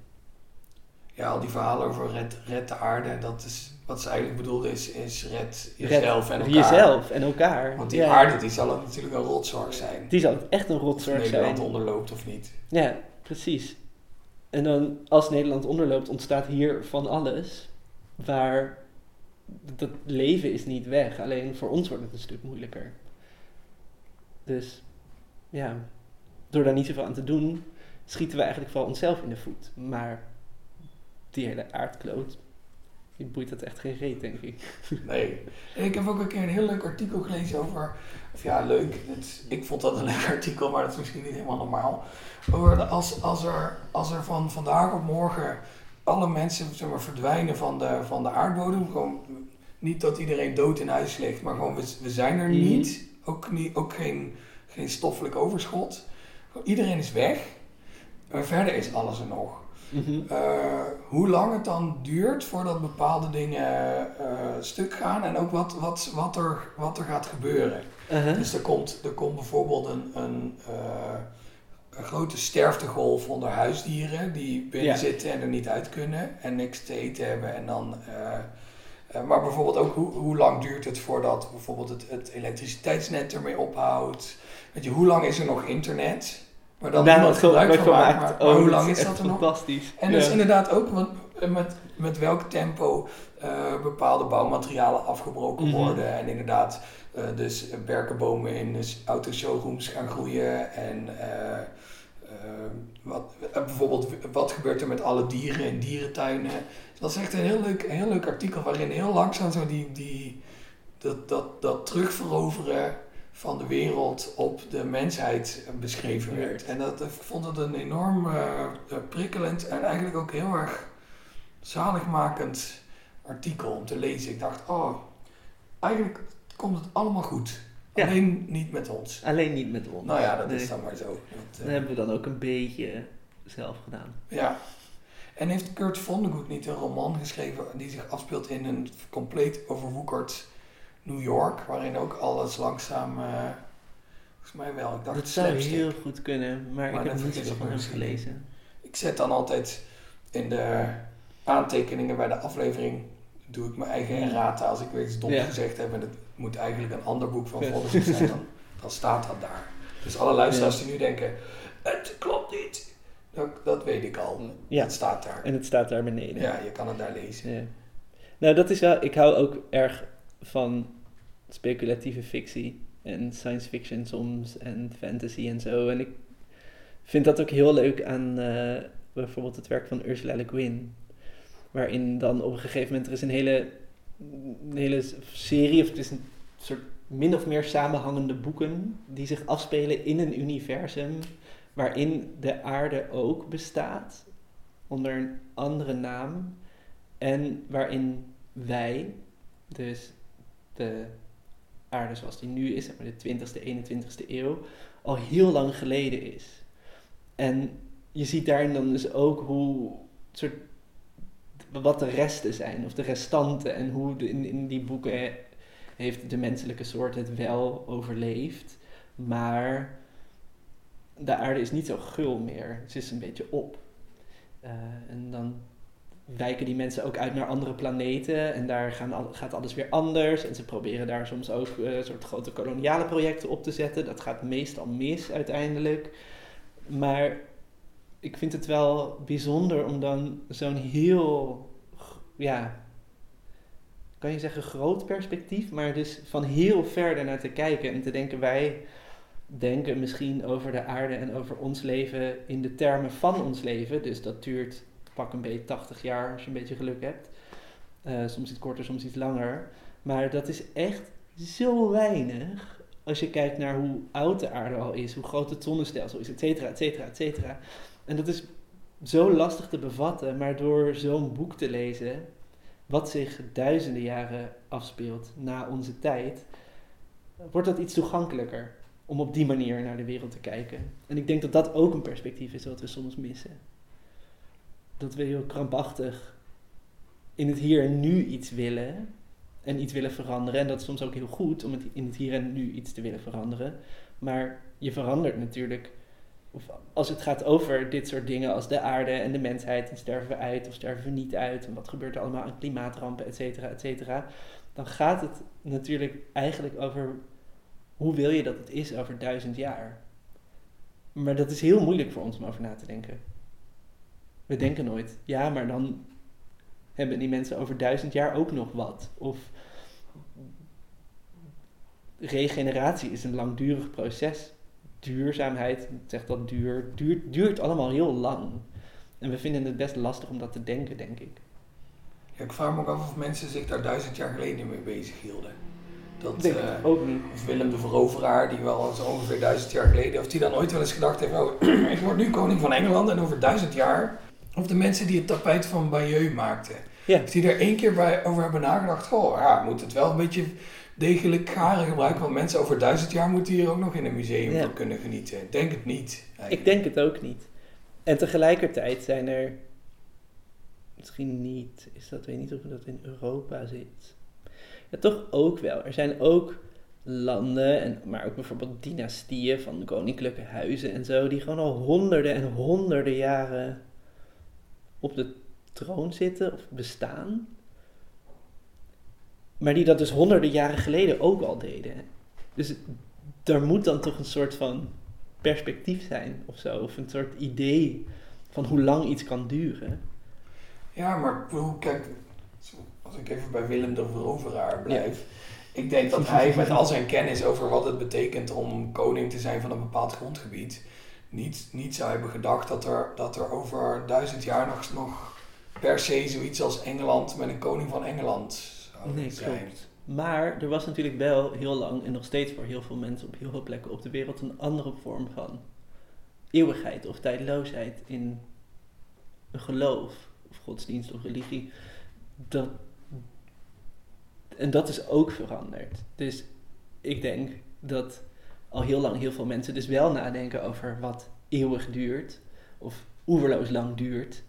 ja, al die verhalen over red, red de aarde, dat is wat ze eigenlijk bedoelde is, is red jezelf en elkaar. Jezelf en elkaar. Want die aarde die zal ook natuurlijk een rotzorg zijn. Die zal echt een rotzorg zijn. Nederland onderloopt of niet. Ja, precies. En dan als Nederland onderloopt ontstaat hier van alles waar dat leven is niet weg. Alleen voor ons wordt het een stuk moeilijker. Dus ja, door daar niet zoveel aan te doen, schieten we eigenlijk vooral onszelf in de voet. Maar die hele aardkloot, die boeit dat echt geen reet, denk ik. Nee. Ik heb ook een keer een heel leuk artikel gelezen over, of ja, leuk, het, ik vond dat een leuk artikel, maar dat is misschien niet helemaal normaal. Over als, als, er, als er van vandaag op morgen alle mensen zeg maar, verdwijnen van de, van de aardbodem, gewoon niet dat iedereen dood in huis ligt, maar gewoon we, we zijn er mhm. niet, ook, niet, ook geen, geen stoffelijk overschot. Iedereen is weg, maar verder is alles er nog. Mhm. Eh, hoe lang het dan duurt voordat bepaalde dingen uh, stuk gaan en ook wat, wat, wat, er, wat er gaat gebeuren. Uh-huh. Dus er komt, er komt bijvoorbeeld een, een, uh, een grote sterftegolf onder huisdieren die binnen zitten en er niet uit kunnen en niks te eten hebben. En dan, maar bijvoorbeeld ook hoe, hoe lang duurt het voordat bijvoorbeeld het, het elektriciteitsnet ermee ophoudt. Weet je, hoe lang is er nog internet? Maar dan niemand gebruik van maakt. Maar, maar, hoe lang is dat er nog? Fantastisch. En dus inderdaad ook want, met, met welk tempo uh, bepaalde bouwmaterialen afgebroken mhm. worden. En inderdaad, dus berkenbomen in dus autoshowrooms gaan groeien. En uh, wat, bijvoorbeeld, wat gebeurt er met alle dieren in dierentuinen? Dat is echt een heel leuk, heel leuk artikel waarin heel langzaam zo die, die, dat, dat, dat terugveroveren van de wereld op de mensheid beschreven werd. En dat, ik vond het een enorm uh, prikkelend en eigenlijk ook heel erg zaligmakend artikel om te lezen. Ik dacht, oh, eigenlijk komt het allemaal goed. Alleen niet met ons. Alleen niet met ons. Nou ja, dat is dan maar zo. Dat, uh, hebben we dan ook een beetje zelf gedaan. Ja. En heeft Kurt Vonnegut niet een roman geschreven die zich afspeelt in een compleet overwoekerd New York, waarin ook alles langzaam. Uh, volgens mij wel. Ik dacht dat zou heel goed kunnen, maar, ik heb niet zo van hem gelezen. Ik zet dan altijd in de aantekeningen bij de aflevering. Doe ik mijn eigen errata als ik weer iets dom gezegd heb en het moet eigenlijk een ander boek van Volders zijn, dan, dan, staat dat daar. Dus alle luisteraars die nu denken, het klopt niet, dat, dat weet ik al. Ja. Het staat daar. En het staat daar beneden. Ja, je kan het daar lezen. Ja. Nou, dat is wel, ik hou ook erg van speculatieve fictie en science fiction soms en fantasy en zo. En ik vind dat ook heel leuk aan uh, bijvoorbeeld het werk van Ursula Le Guin. Waarin dan op een gegeven moment er is een hele, een hele serie, of het is een soort min of meer samenhangende boeken die zich afspelen in een universum waarin de aarde ook bestaat onder een andere naam en waarin wij, dus de aarde zoals die nu is, zeg maar de 20ste, 21ste eeuw, al heel lang geleden is. En je ziet daarin dan dus ook hoe soort, wat de resten zijn, of de restanten, en hoe in, die boeken heeft de menselijke soort het wel overleefd, maar de aarde is niet zo gul meer. Ze is een beetje op. Uh, en dan wijken die mensen ook uit naar andere planeten en daar gaan gaat alles weer anders. En ze proberen daar soms ook uh, soort grote koloniale projecten op te zetten. Dat gaat meestal mis uiteindelijk. Maar ik vind het wel bijzonder om dan zo'n heel, ja, kan je zeggen groot perspectief, maar dus van heel ver naar te kijken en te denken wij denken misschien over de aarde en over ons leven in de termen van ons leven. Dus dat duurt pak een beetje 80 jaar als je een beetje geluk hebt. Uh, soms iets korter, soms iets langer. Maar dat is echt zo weinig als je kijkt naar hoe oud de aarde al is, hoe groot het zonnestelsel is, et cetera, et cetera, et cetera. En dat is zo lastig te bevatten, maar door zo'n boek te lezen, wat zich duizenden jaren afspeelt na onze tijd, wordt dat iets toegankelijker om op die manier naar de wereld te kijken. En ik denk dat dat ook een perspectief is wat we soms missen dat we heel krampachtig in het hier en nu iets willen en iets willen veranderen. En dat is soms ook heel goed om in het hier en nu iets te willen veranderen. Maar je verandert natuurlijk of als het gaat over dit soort dingen als de aarde en de mensheid en sterven we uit of sterven we niet uit en wat gebeurt er allemaal aan klimaatrampen, et cetera, et cetera, dan gaat het natuurlijk eigenlijk over hoe wil je dat het is over duizend jaar. Maar dat is heel moeilijk voor ons om over na te denken. We denken nooit, ja, maar dan hebben die mensen over duizend jaar ook nog wat. Of regeneratie is een langdurig proces. Duurzaamheid, zegt dat duur, duurt, duurt allemaal heel lang. En we vinden het best lastig om dat te denken, denk ik. Ja, ik vraag me ook af of mensen zich daar duizend jaar geleden mee bezig hielden. Dat, Denk eh, ik ook niet. of Willem de Veroveraar, die wel zo ongeveer duizend jaar geleden, of die dan ooit wel eens gedacht heeft, oh, ik word nu koning van Engeland en over duizend jaar. Of de mensen die het tapijt van Bayeux maakten. Ja. Of die er één keer bij over hebben nagedacht, goh, ja, moet het wel een beetje degelijk garen gebruiken, want mensen over duizend jaar moeten hier ook nog in een museum Ja. van kunnen genieten. Ik denk het niet. Ik denk het ook niet. En tegelijkertijd zijn er, misschien niet, is dat, weet niet of dat in Europa zit. Ja, toch ook wel. Er zijn ook landen, en, maar ook bijvoorbeeld dynastieën van koninklijke huizen en zo, die gewoon al honderden en honderden jaren op de troon zitten of bestaan. Maar die dat dus honderden jaren geleden ook al deden. Dus er moet dan toch een soort van perspectief zijn of zo. Of een soort idee van hoe lang iets kan duren. Ja, maar kijk, als ik even bij Willem de Veroveraar blijf. Ik denk dat hij met al zijn kennis over wat het betekent om koning te zijn van een bepaald grondgebied, niet, niet zou hebben gedacht dat er, dat er over duizend jaar nog, nog per se zoiets als Engeland met een koning van Engeland Nee, klopt. Maar er was natuurlijk wel heel lang en nog steeds voor heel veel mensen op heel veel plekken op de wereld een andere vorm van eeuwigheid of tijdloosheid in een geloof of godsdienst of religie. Dat, en dat is ook veranderd. Dus ik denk dat al heel lang heel veel mensen dus wel nadenken over wat eeuwig duurt of oeverloos lang duurt.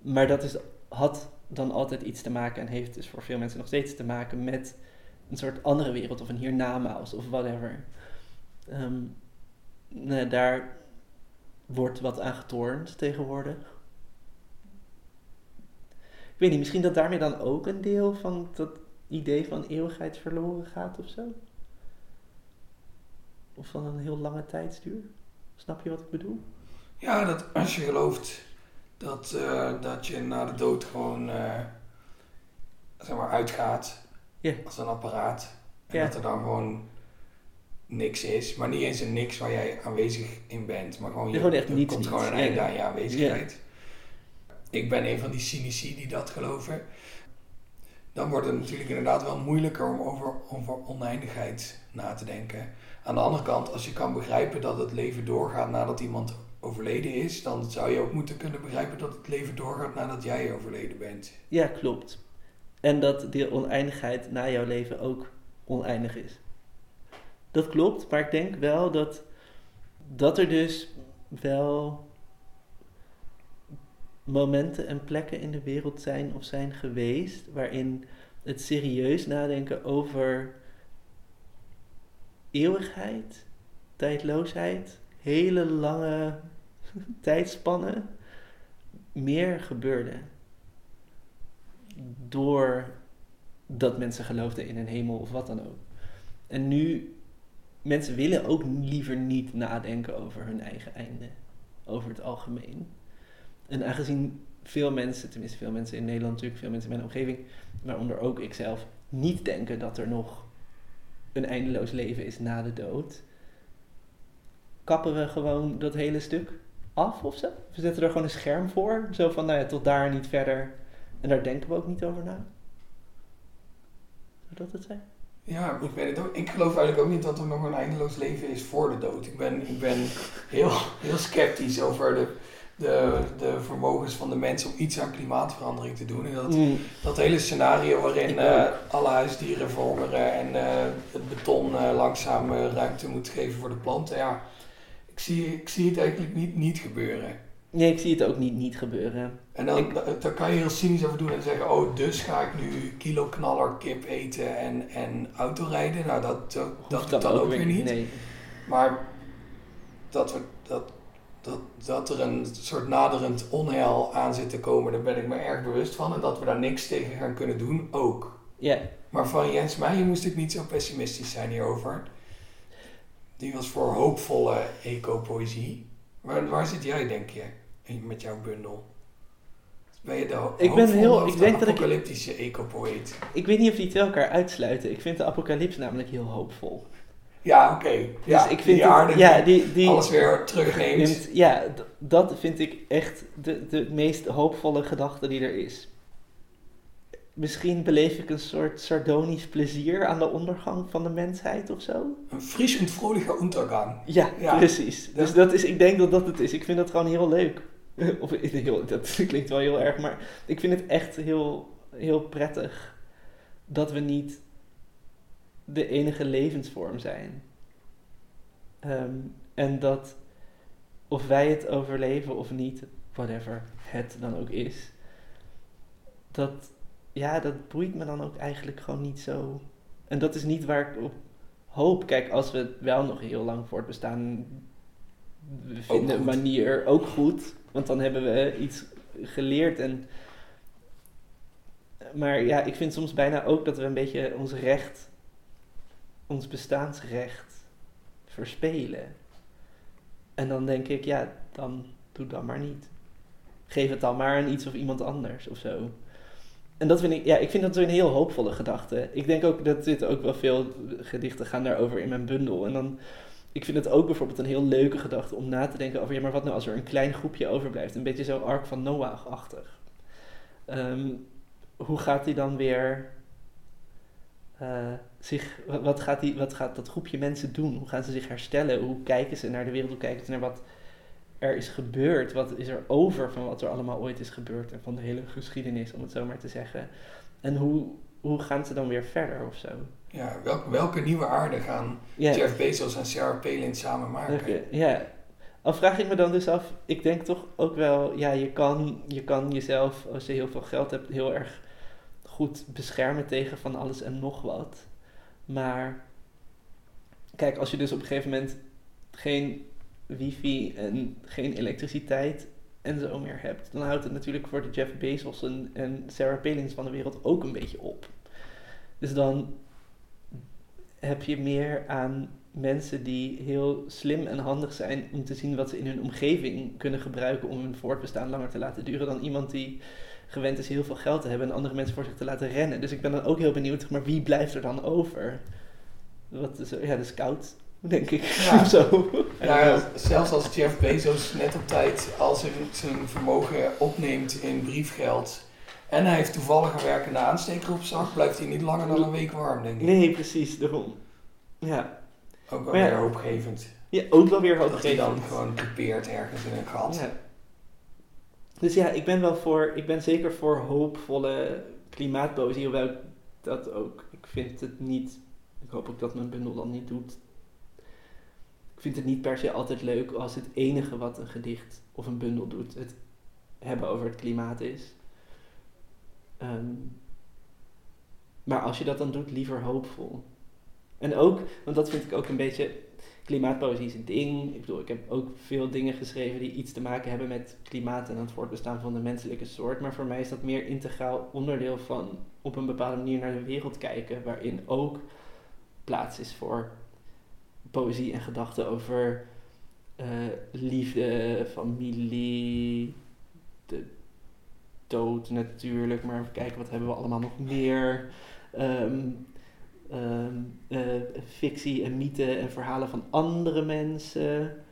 Maar dat is, had dan altijd iets te maken en heeft dus voor veel mensen nog steeds te maken met een soort andere wereld of een hiernamaals of whatever. Ehm, nou, daar wordt wat aan getornd tegenwoordig. Ik weet niet, misschien dat daarmee dan ook een deel van dat idee van eeuwigheid verloren gaat of zo? Of van een heel lange tijdsduur? Snap je wat ik bedoel? Ja, dat als je gelooft dat, eh, dat je na de dood gewoon eh, zeg maar uitgaat Ja. als een apparaat. En dat er dan gewoon niks is. Maar niet eens een niks waar jij aanwezig in bent. Maar gewoon, je, Gewoon echt niets, komt gewoon een einde aan je aanwezigheid. Ik ben een van die cynici die dat geloven. Dan wordt het natuurlijk inderdaad wel moeilijker om over, over oneindigheid na te denken. Aan de andere kant, als je kan begrijpen dat het leven doorgaat nadat iemand overleden is, dan zou je ook moeten kunnen begrijpen dat het leven doorgaat nadat jij overleden bent. Ja, klopt. En dat die oneindigheid na jouw leven ook oneindig is. Dat klopt, maar ik denk wel dat, dat er dus wel momenten en plekken in de wereld zijn of zijn geweest waarin het serieus nadenken over eeuwigheid, tijdloosheid, hele lange tijdspannen meer gebeurde door dat mensen geloofden in een hemel of wat dan ook. En nu, mensen willen ook liever niet nadenken over hun eigen einde, over het algemeen. En aangezien veel mensen, tenminste veel mensen in Nederland natuurlijk, veel mensen in mijn omgeving, waaronder ook ikzelf, niet denken dat er nog een eindeloos leven is na de dood, kappen we gewoon dat hele stuk af of zo. We zetten er gewoon een scherm voor, zo van, nou ja, tot daar niet verder. En daar denken we ook niet over na. Zou dat het zijn? Ja, ik weet het ook. Ik geloof eigenlijk ook niet dat er nog een eindeloos leven is voor de dood. Ik ben, ik ben heel, heel sceptisch over de, de, de vermogens van de mensen om iets aan klimaatverandering te doen. En dat, Mm. dat hele scenario waarin eh, alle huisdieren verhongeren en eh, het beton eh, langzaam ruimte moet geven voor de planten. Ja, zie, ik zie het eigenlijk niet, niet gebeuren. Nee, ik zie het ook niet, niet gebeuren. En dan, Ik- da- daar kan je heel cynisch over doen en zeggen, oh, dus ga ik nu kilo knaller kip eten en, en autorijden. Nou, dat, dat, dat dan ook weer niet. Nee. Maar dat we, dat dat, dat er een soort naderend onheil aan zit te komen, daar ben ik me erg bewust van. En dat we daar niks tegen gaan kunnen doen, ook. Ja, Maar van Jens Meijer moest ik niet zo pessimistisch zijn hierover. Die was voor hoopvolle eco-poëzie. Waar, waar zit jij, denk je, met jouw bundel? Ben je de Ik ben heel- ik de denk dat ik- apocalyptische eco-poëet? ik weet niet of die twee elkaar uitsluiten. Ik vind de apocalyps namelijk heel hoopvol. Ja, oké. Ja, dus ik vind die het- ja, die die, alles weer terugneemt. neemt- ja, dat vind ik echt de, de meest hoopvolle gedachte die er is. Misschien beleef ik een soort sardonisch plezier aan de ondergang van de mensheid of zo. Een friesend vrolijke untergang. Ja, Ja. precies. Dus dat is, ik denk dat dat het is. Ik vind dat gewoon heel leuk. Of heel, dat klinkt wel heel erg, maar ik vind het echt heel, heel prettig dat we niet de enige levensvorm zijn. Ehm, en dat of wij het overleven of niet, whatever het dan ook is, dat, ja, dat boeit me dan ook eigenlijk gewoon niet zo. En dat is niet waar ik op hoop. Kijk, als we wel nog heel lang voortbestaan, we vinden een manier ook goed, want dan hebben we iets geleerd en maar ja, ik vind soms bijna ook dat we een beetje ons recht, ons bestaansrecht verspelen. En dan denk ik, ja, dan doe dan maar niet. Geef het dan maar aan iets of iemand anders of zo. En dat vind ik, ja, ik vind dat zo'n heel hoopvolle gedachte. Ik denk ook dat dit ook wel veel gedichten gaan daarover in mijn bundel. En dan, ik vind het ook bijvoorbeeld een heel leuke gedachte om na te denken over, ja, maar wat nou als er een klein groepje overblijft? Een beetje zo Ark van Noach-achtig. Ehm, hoe gaat hij dan weer eh, zich, wa- wat gaat, die, wat gaat dat groepje mensen doen? Hoe gaan ze zich herstellen? Hoe kijken ze naar de wereld? Hoe kijken ze naar wat er is gebeurd? Wat is er over van wat er allemaal ooit is gebeurd en van de hele geschiedenis, om het zo maar te zeggen? En hoe, hoe gaan ze dan weer verder of zo? Ja, welke, welke nieuwe aarde gaan Ja, Jeff Bezos en Sarah Palin samen maken? ja. Al vraag ik me dan dus af, ik denk toch ook wel, ja, je kan, je kan jezelf, als je heel veel geld hebt, heel erg goed beschermen tegen van alles en nog wat. Maar kijk, als je dus op een gegeven moment geen wifi en geen elektriciteit en zo meer hebt, dan houdt het natuurlijk voor de Jeff Bezos en, en Sarah Palins van de wereld ook een beetje op. Dus dan heb je meer aan mensen die heel slim en handig zijn om te zien wat ze in hun omgeving kunnen gebruiken om hun voortbestaan langer te laten duren dan iemand die gewend is heel veel geld te hebben en andere mensen voor zich te laten rennen. Dus ik ben dan ook heel benieuwd, maar wie blijft er dan over? Wat is? Ja, de scout, denk ik. Ja. Zo. Ja, zelfs als Jeff Bezos net op tijd al zijn, zijn vermogen opneemt in briefgeld en hij heeft toevallig een werkende aansteker op zak, blijft hij niet langer dan een week warm, denk ik. Nee, precies, daarom. Ja. Ook wel ja, weer hoopgevend. ja, ook wel weer Dat hij hoopgevend. dan gewoon typeert ergens in een gat. Ja. Dus ja, ik ben wel voor, ik ben zeker voor hoopvolle klimaatpoëzie, hoewel ik dat ook, ik vind het niet, ik hoop ook dat mijn bundel dan niet doet. Ik vind het niet per se altijd leuk als het enige wat een gedicht of een bundel doet, het hebben over het klimaat is. Ehm, maar als je dat dan doet, liever hoopvol. En ook, want dat vind ik ook een beetje, klimaatpoëzie is een ding. Ik bedoel, ik heb ook veel dingen geschreven die iets te maken hebben met klimaat en het voortbestaan van de menselijke soort. Maar voor mij is dat meer integraal onderdeel van op een bepaalde manier naar de wereld kijken, waarin ook plaats is voor poëzie en gedachten over eh, liefde, familie, de dood natuurlijk. Maar even kijken, wat hebben we allemaal nog meer? Eh, fictie en mythe en verhalen van andere mensen.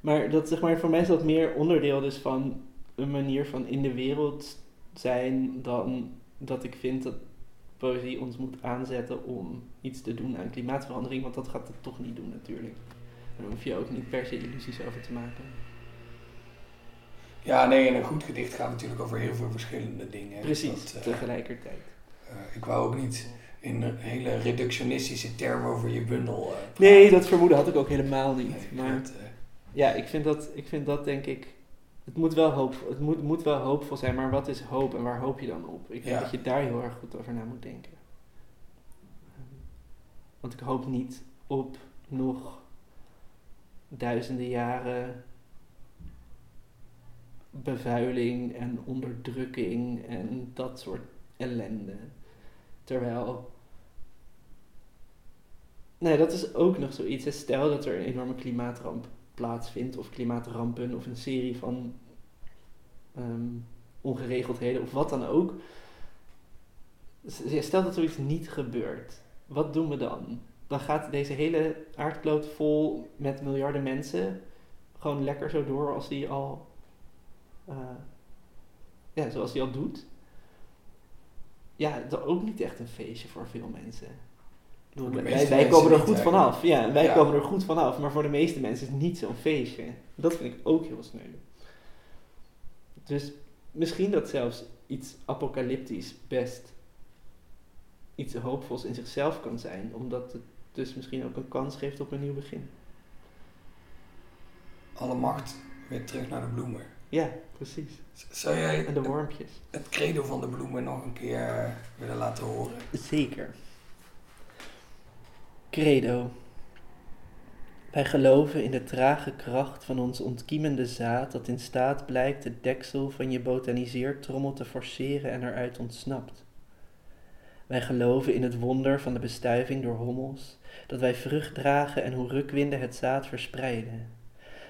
Maar, dat, zeg maar voor mij is dat meer onderdeel dus van een manier van in de wereld zijn dan dat ik vind dat poëzie ons moet aanzetten om iets te doen aan klimaatverandering, want dat gaat het toch niet doen natuurlijk. Daar hoef je ook niet per se illusies over te maken. Ja, nee, en een goed gedicht gaat natuurlijk over heel veel verschillende dingen. Precies, Dat, eh, tegelijkertijd. eh, ik wou ook niet in een hele reductionistische termen over je bundel eh. Nee, dat vermoeden had ik ook helemaal niet. Maar Ja, ik vind dat, ik vind dat denk ik. Het moet, wel hoop, het moet, moet wel hoopvol zijn, maar wat is hoop en waar hoop je dan op? Ik denk Ja. dat je daar heel erg goed over na moet denken. Want ik hoop niet op nog duizenden jaren bevuiling en onderdrukking en dat soort ellende. Terwijl. Nee, dat is ook nog zoiets. Stel dat er een enorme klimaatramp plaatsvindt, of klimaatrampen, of een serie van ehm, ongeregeldheden, of wat dan ook. Stel dat zoiets niet gebeurt. Wat doen we dan? Dan gaat deze hele aardkloot vol met miljarden mensen gewoon lekker zo door als die al uh, ja, zoals hij al doet. Ja, dat ook niet echt een feestje voor veel mensen. Wij, wij komen er goed vanaf. Ja, wij komen er goed vanaf. Maar voor de meeste mensen is het niet zo'n feestje. Dat vind ik ook heel sneu. Dus misschien dat zelfs iets apocalyptisch best iets hoopvols in zichzelf kan zijn. Omdat het dus misschien ook een kans geeft op een nieuw begin. Alle macht weer terug naar de bloemen. Ja, precies. Zou jij en de wormpjes. Het, credo van de bloemen nog een keer willen laten horen? Zeker. Credo. Wij geloven in de trage kracht van ons ontkiemende zaad dat in staat blijkt het deksel van je botaniseertrommel te forceren en eruit ontsnapt. Wij geloven in het wonder van de bestuiving door hommels, dat wij vrucht dragen en hoe rukwinden het zaad verspreiden.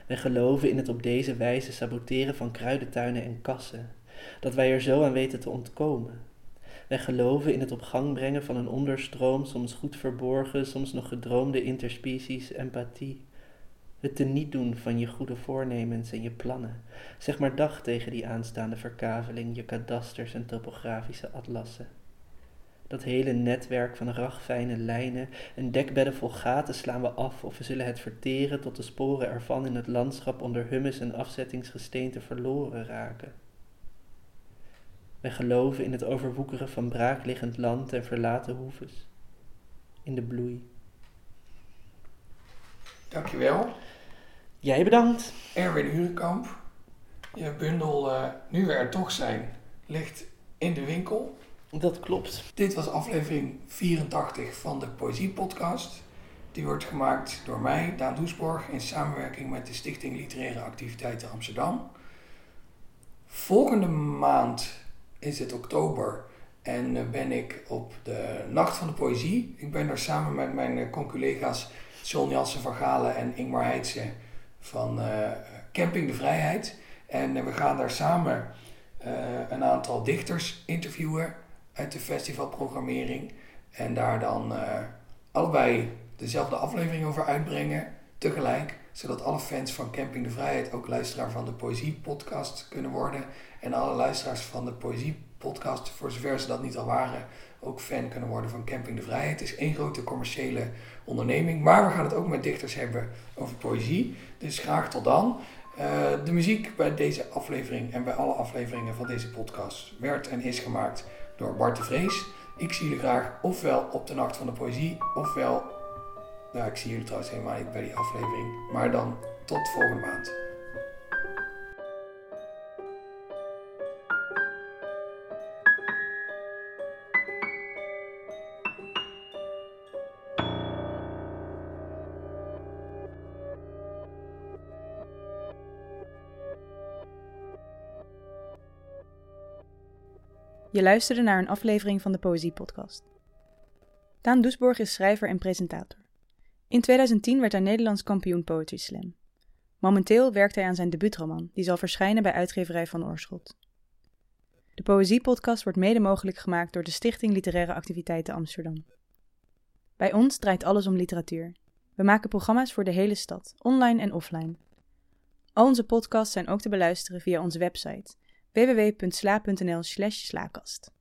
Wij geloven in het op deze wijze saboteren van kruidentuinen en kassen, dat wij er zo aan weten te ontkomen. Wij geloven in het op gang brengen van een onderstroom, soms goed verborgen, soms nog gedroomde interspecies empathie. Het teniet doen van je goede voornemens en je plannen. Zeg maar dag tegen die aanstaande verkaveling, je kadasters en topografische atlassen. Dat hele netwerk van ragfijne lijnen en dekbedden vol gaten slaan we af of we zullen het verteren tot de sporen ervan in het landschap onder hummus en afzettingsgesteente verloren raken. Wij geloven in het overwoekeren van braakliggend land en verlaten hoeves. In de bloei. Dankjewel. Jij bedankt. Erwin Urenkamp. Je bundel uh, Nu we er toch zijn ligt in de winkel. Dat klopt. Dit was aflevering 84 van de Poëzie Podcast. Die wordt gemaakt door mij, Daan Doesborg, in samenwerking met de Stichting Literaire Activiteiten Amsterdam. Volgende maand is het oktober en eh, ben ik op de Nacht van de Poëzie. Ik ben daar samen met mijn eh, conculega's John Jansen van Galen en Ingmar Heitse van uh, Camping de Vrijheid. En we gaan daar samen een aantal dichters interviewen uit de festivalprogrammering. En daar dan allebei dezelfde aflevering over uitbrengen, tegelijk. Zodat alle fans van Camping de Vrijheid ook luisteraar van de Poëzie Podcast kunnen worden. En alle luisteraars van de Poëzie Podcast, voor zover ze dat niet al waren, ook fan kunnen worden van Camping de Vrijheid. Het is één grote commerciële onderneming. Maar we gaan het ook met dichters hebben over poëzie. Dus graag tot dan. Uh, de muziek bij deze aflevering en bij alle afleveringen van deze podcast werd en is gemaakt door Bart de Vrees. Ik zie jullie graag ofwel op de Nacht van de Poëzie, ofwel, nou ik zie jullie trouwens helemaal niet bij die aflevering, maar dan tot volgende maand. Je luisterde naar een aflevering van de Poëzie-podcast. Daan Doesborg is schrijver en presentator. In 2010 werd hij Nederlands kampioen Poetry Slam. Momenteel werkt hij aan zijn debuutroman, die zal verschijnen bij uitgeverij Van Oorschot. De Poëzie-podcast wordt mede mogelijk gemaakt door de Stichting Literaire Activiteiten Amsterdam. Bij ons draait alles om literatuur. We maken programma's voor de hele stad, online en offline. Al onze podcasts zijn ook te beluisteren via onze website www.sla.nl slash slaakast.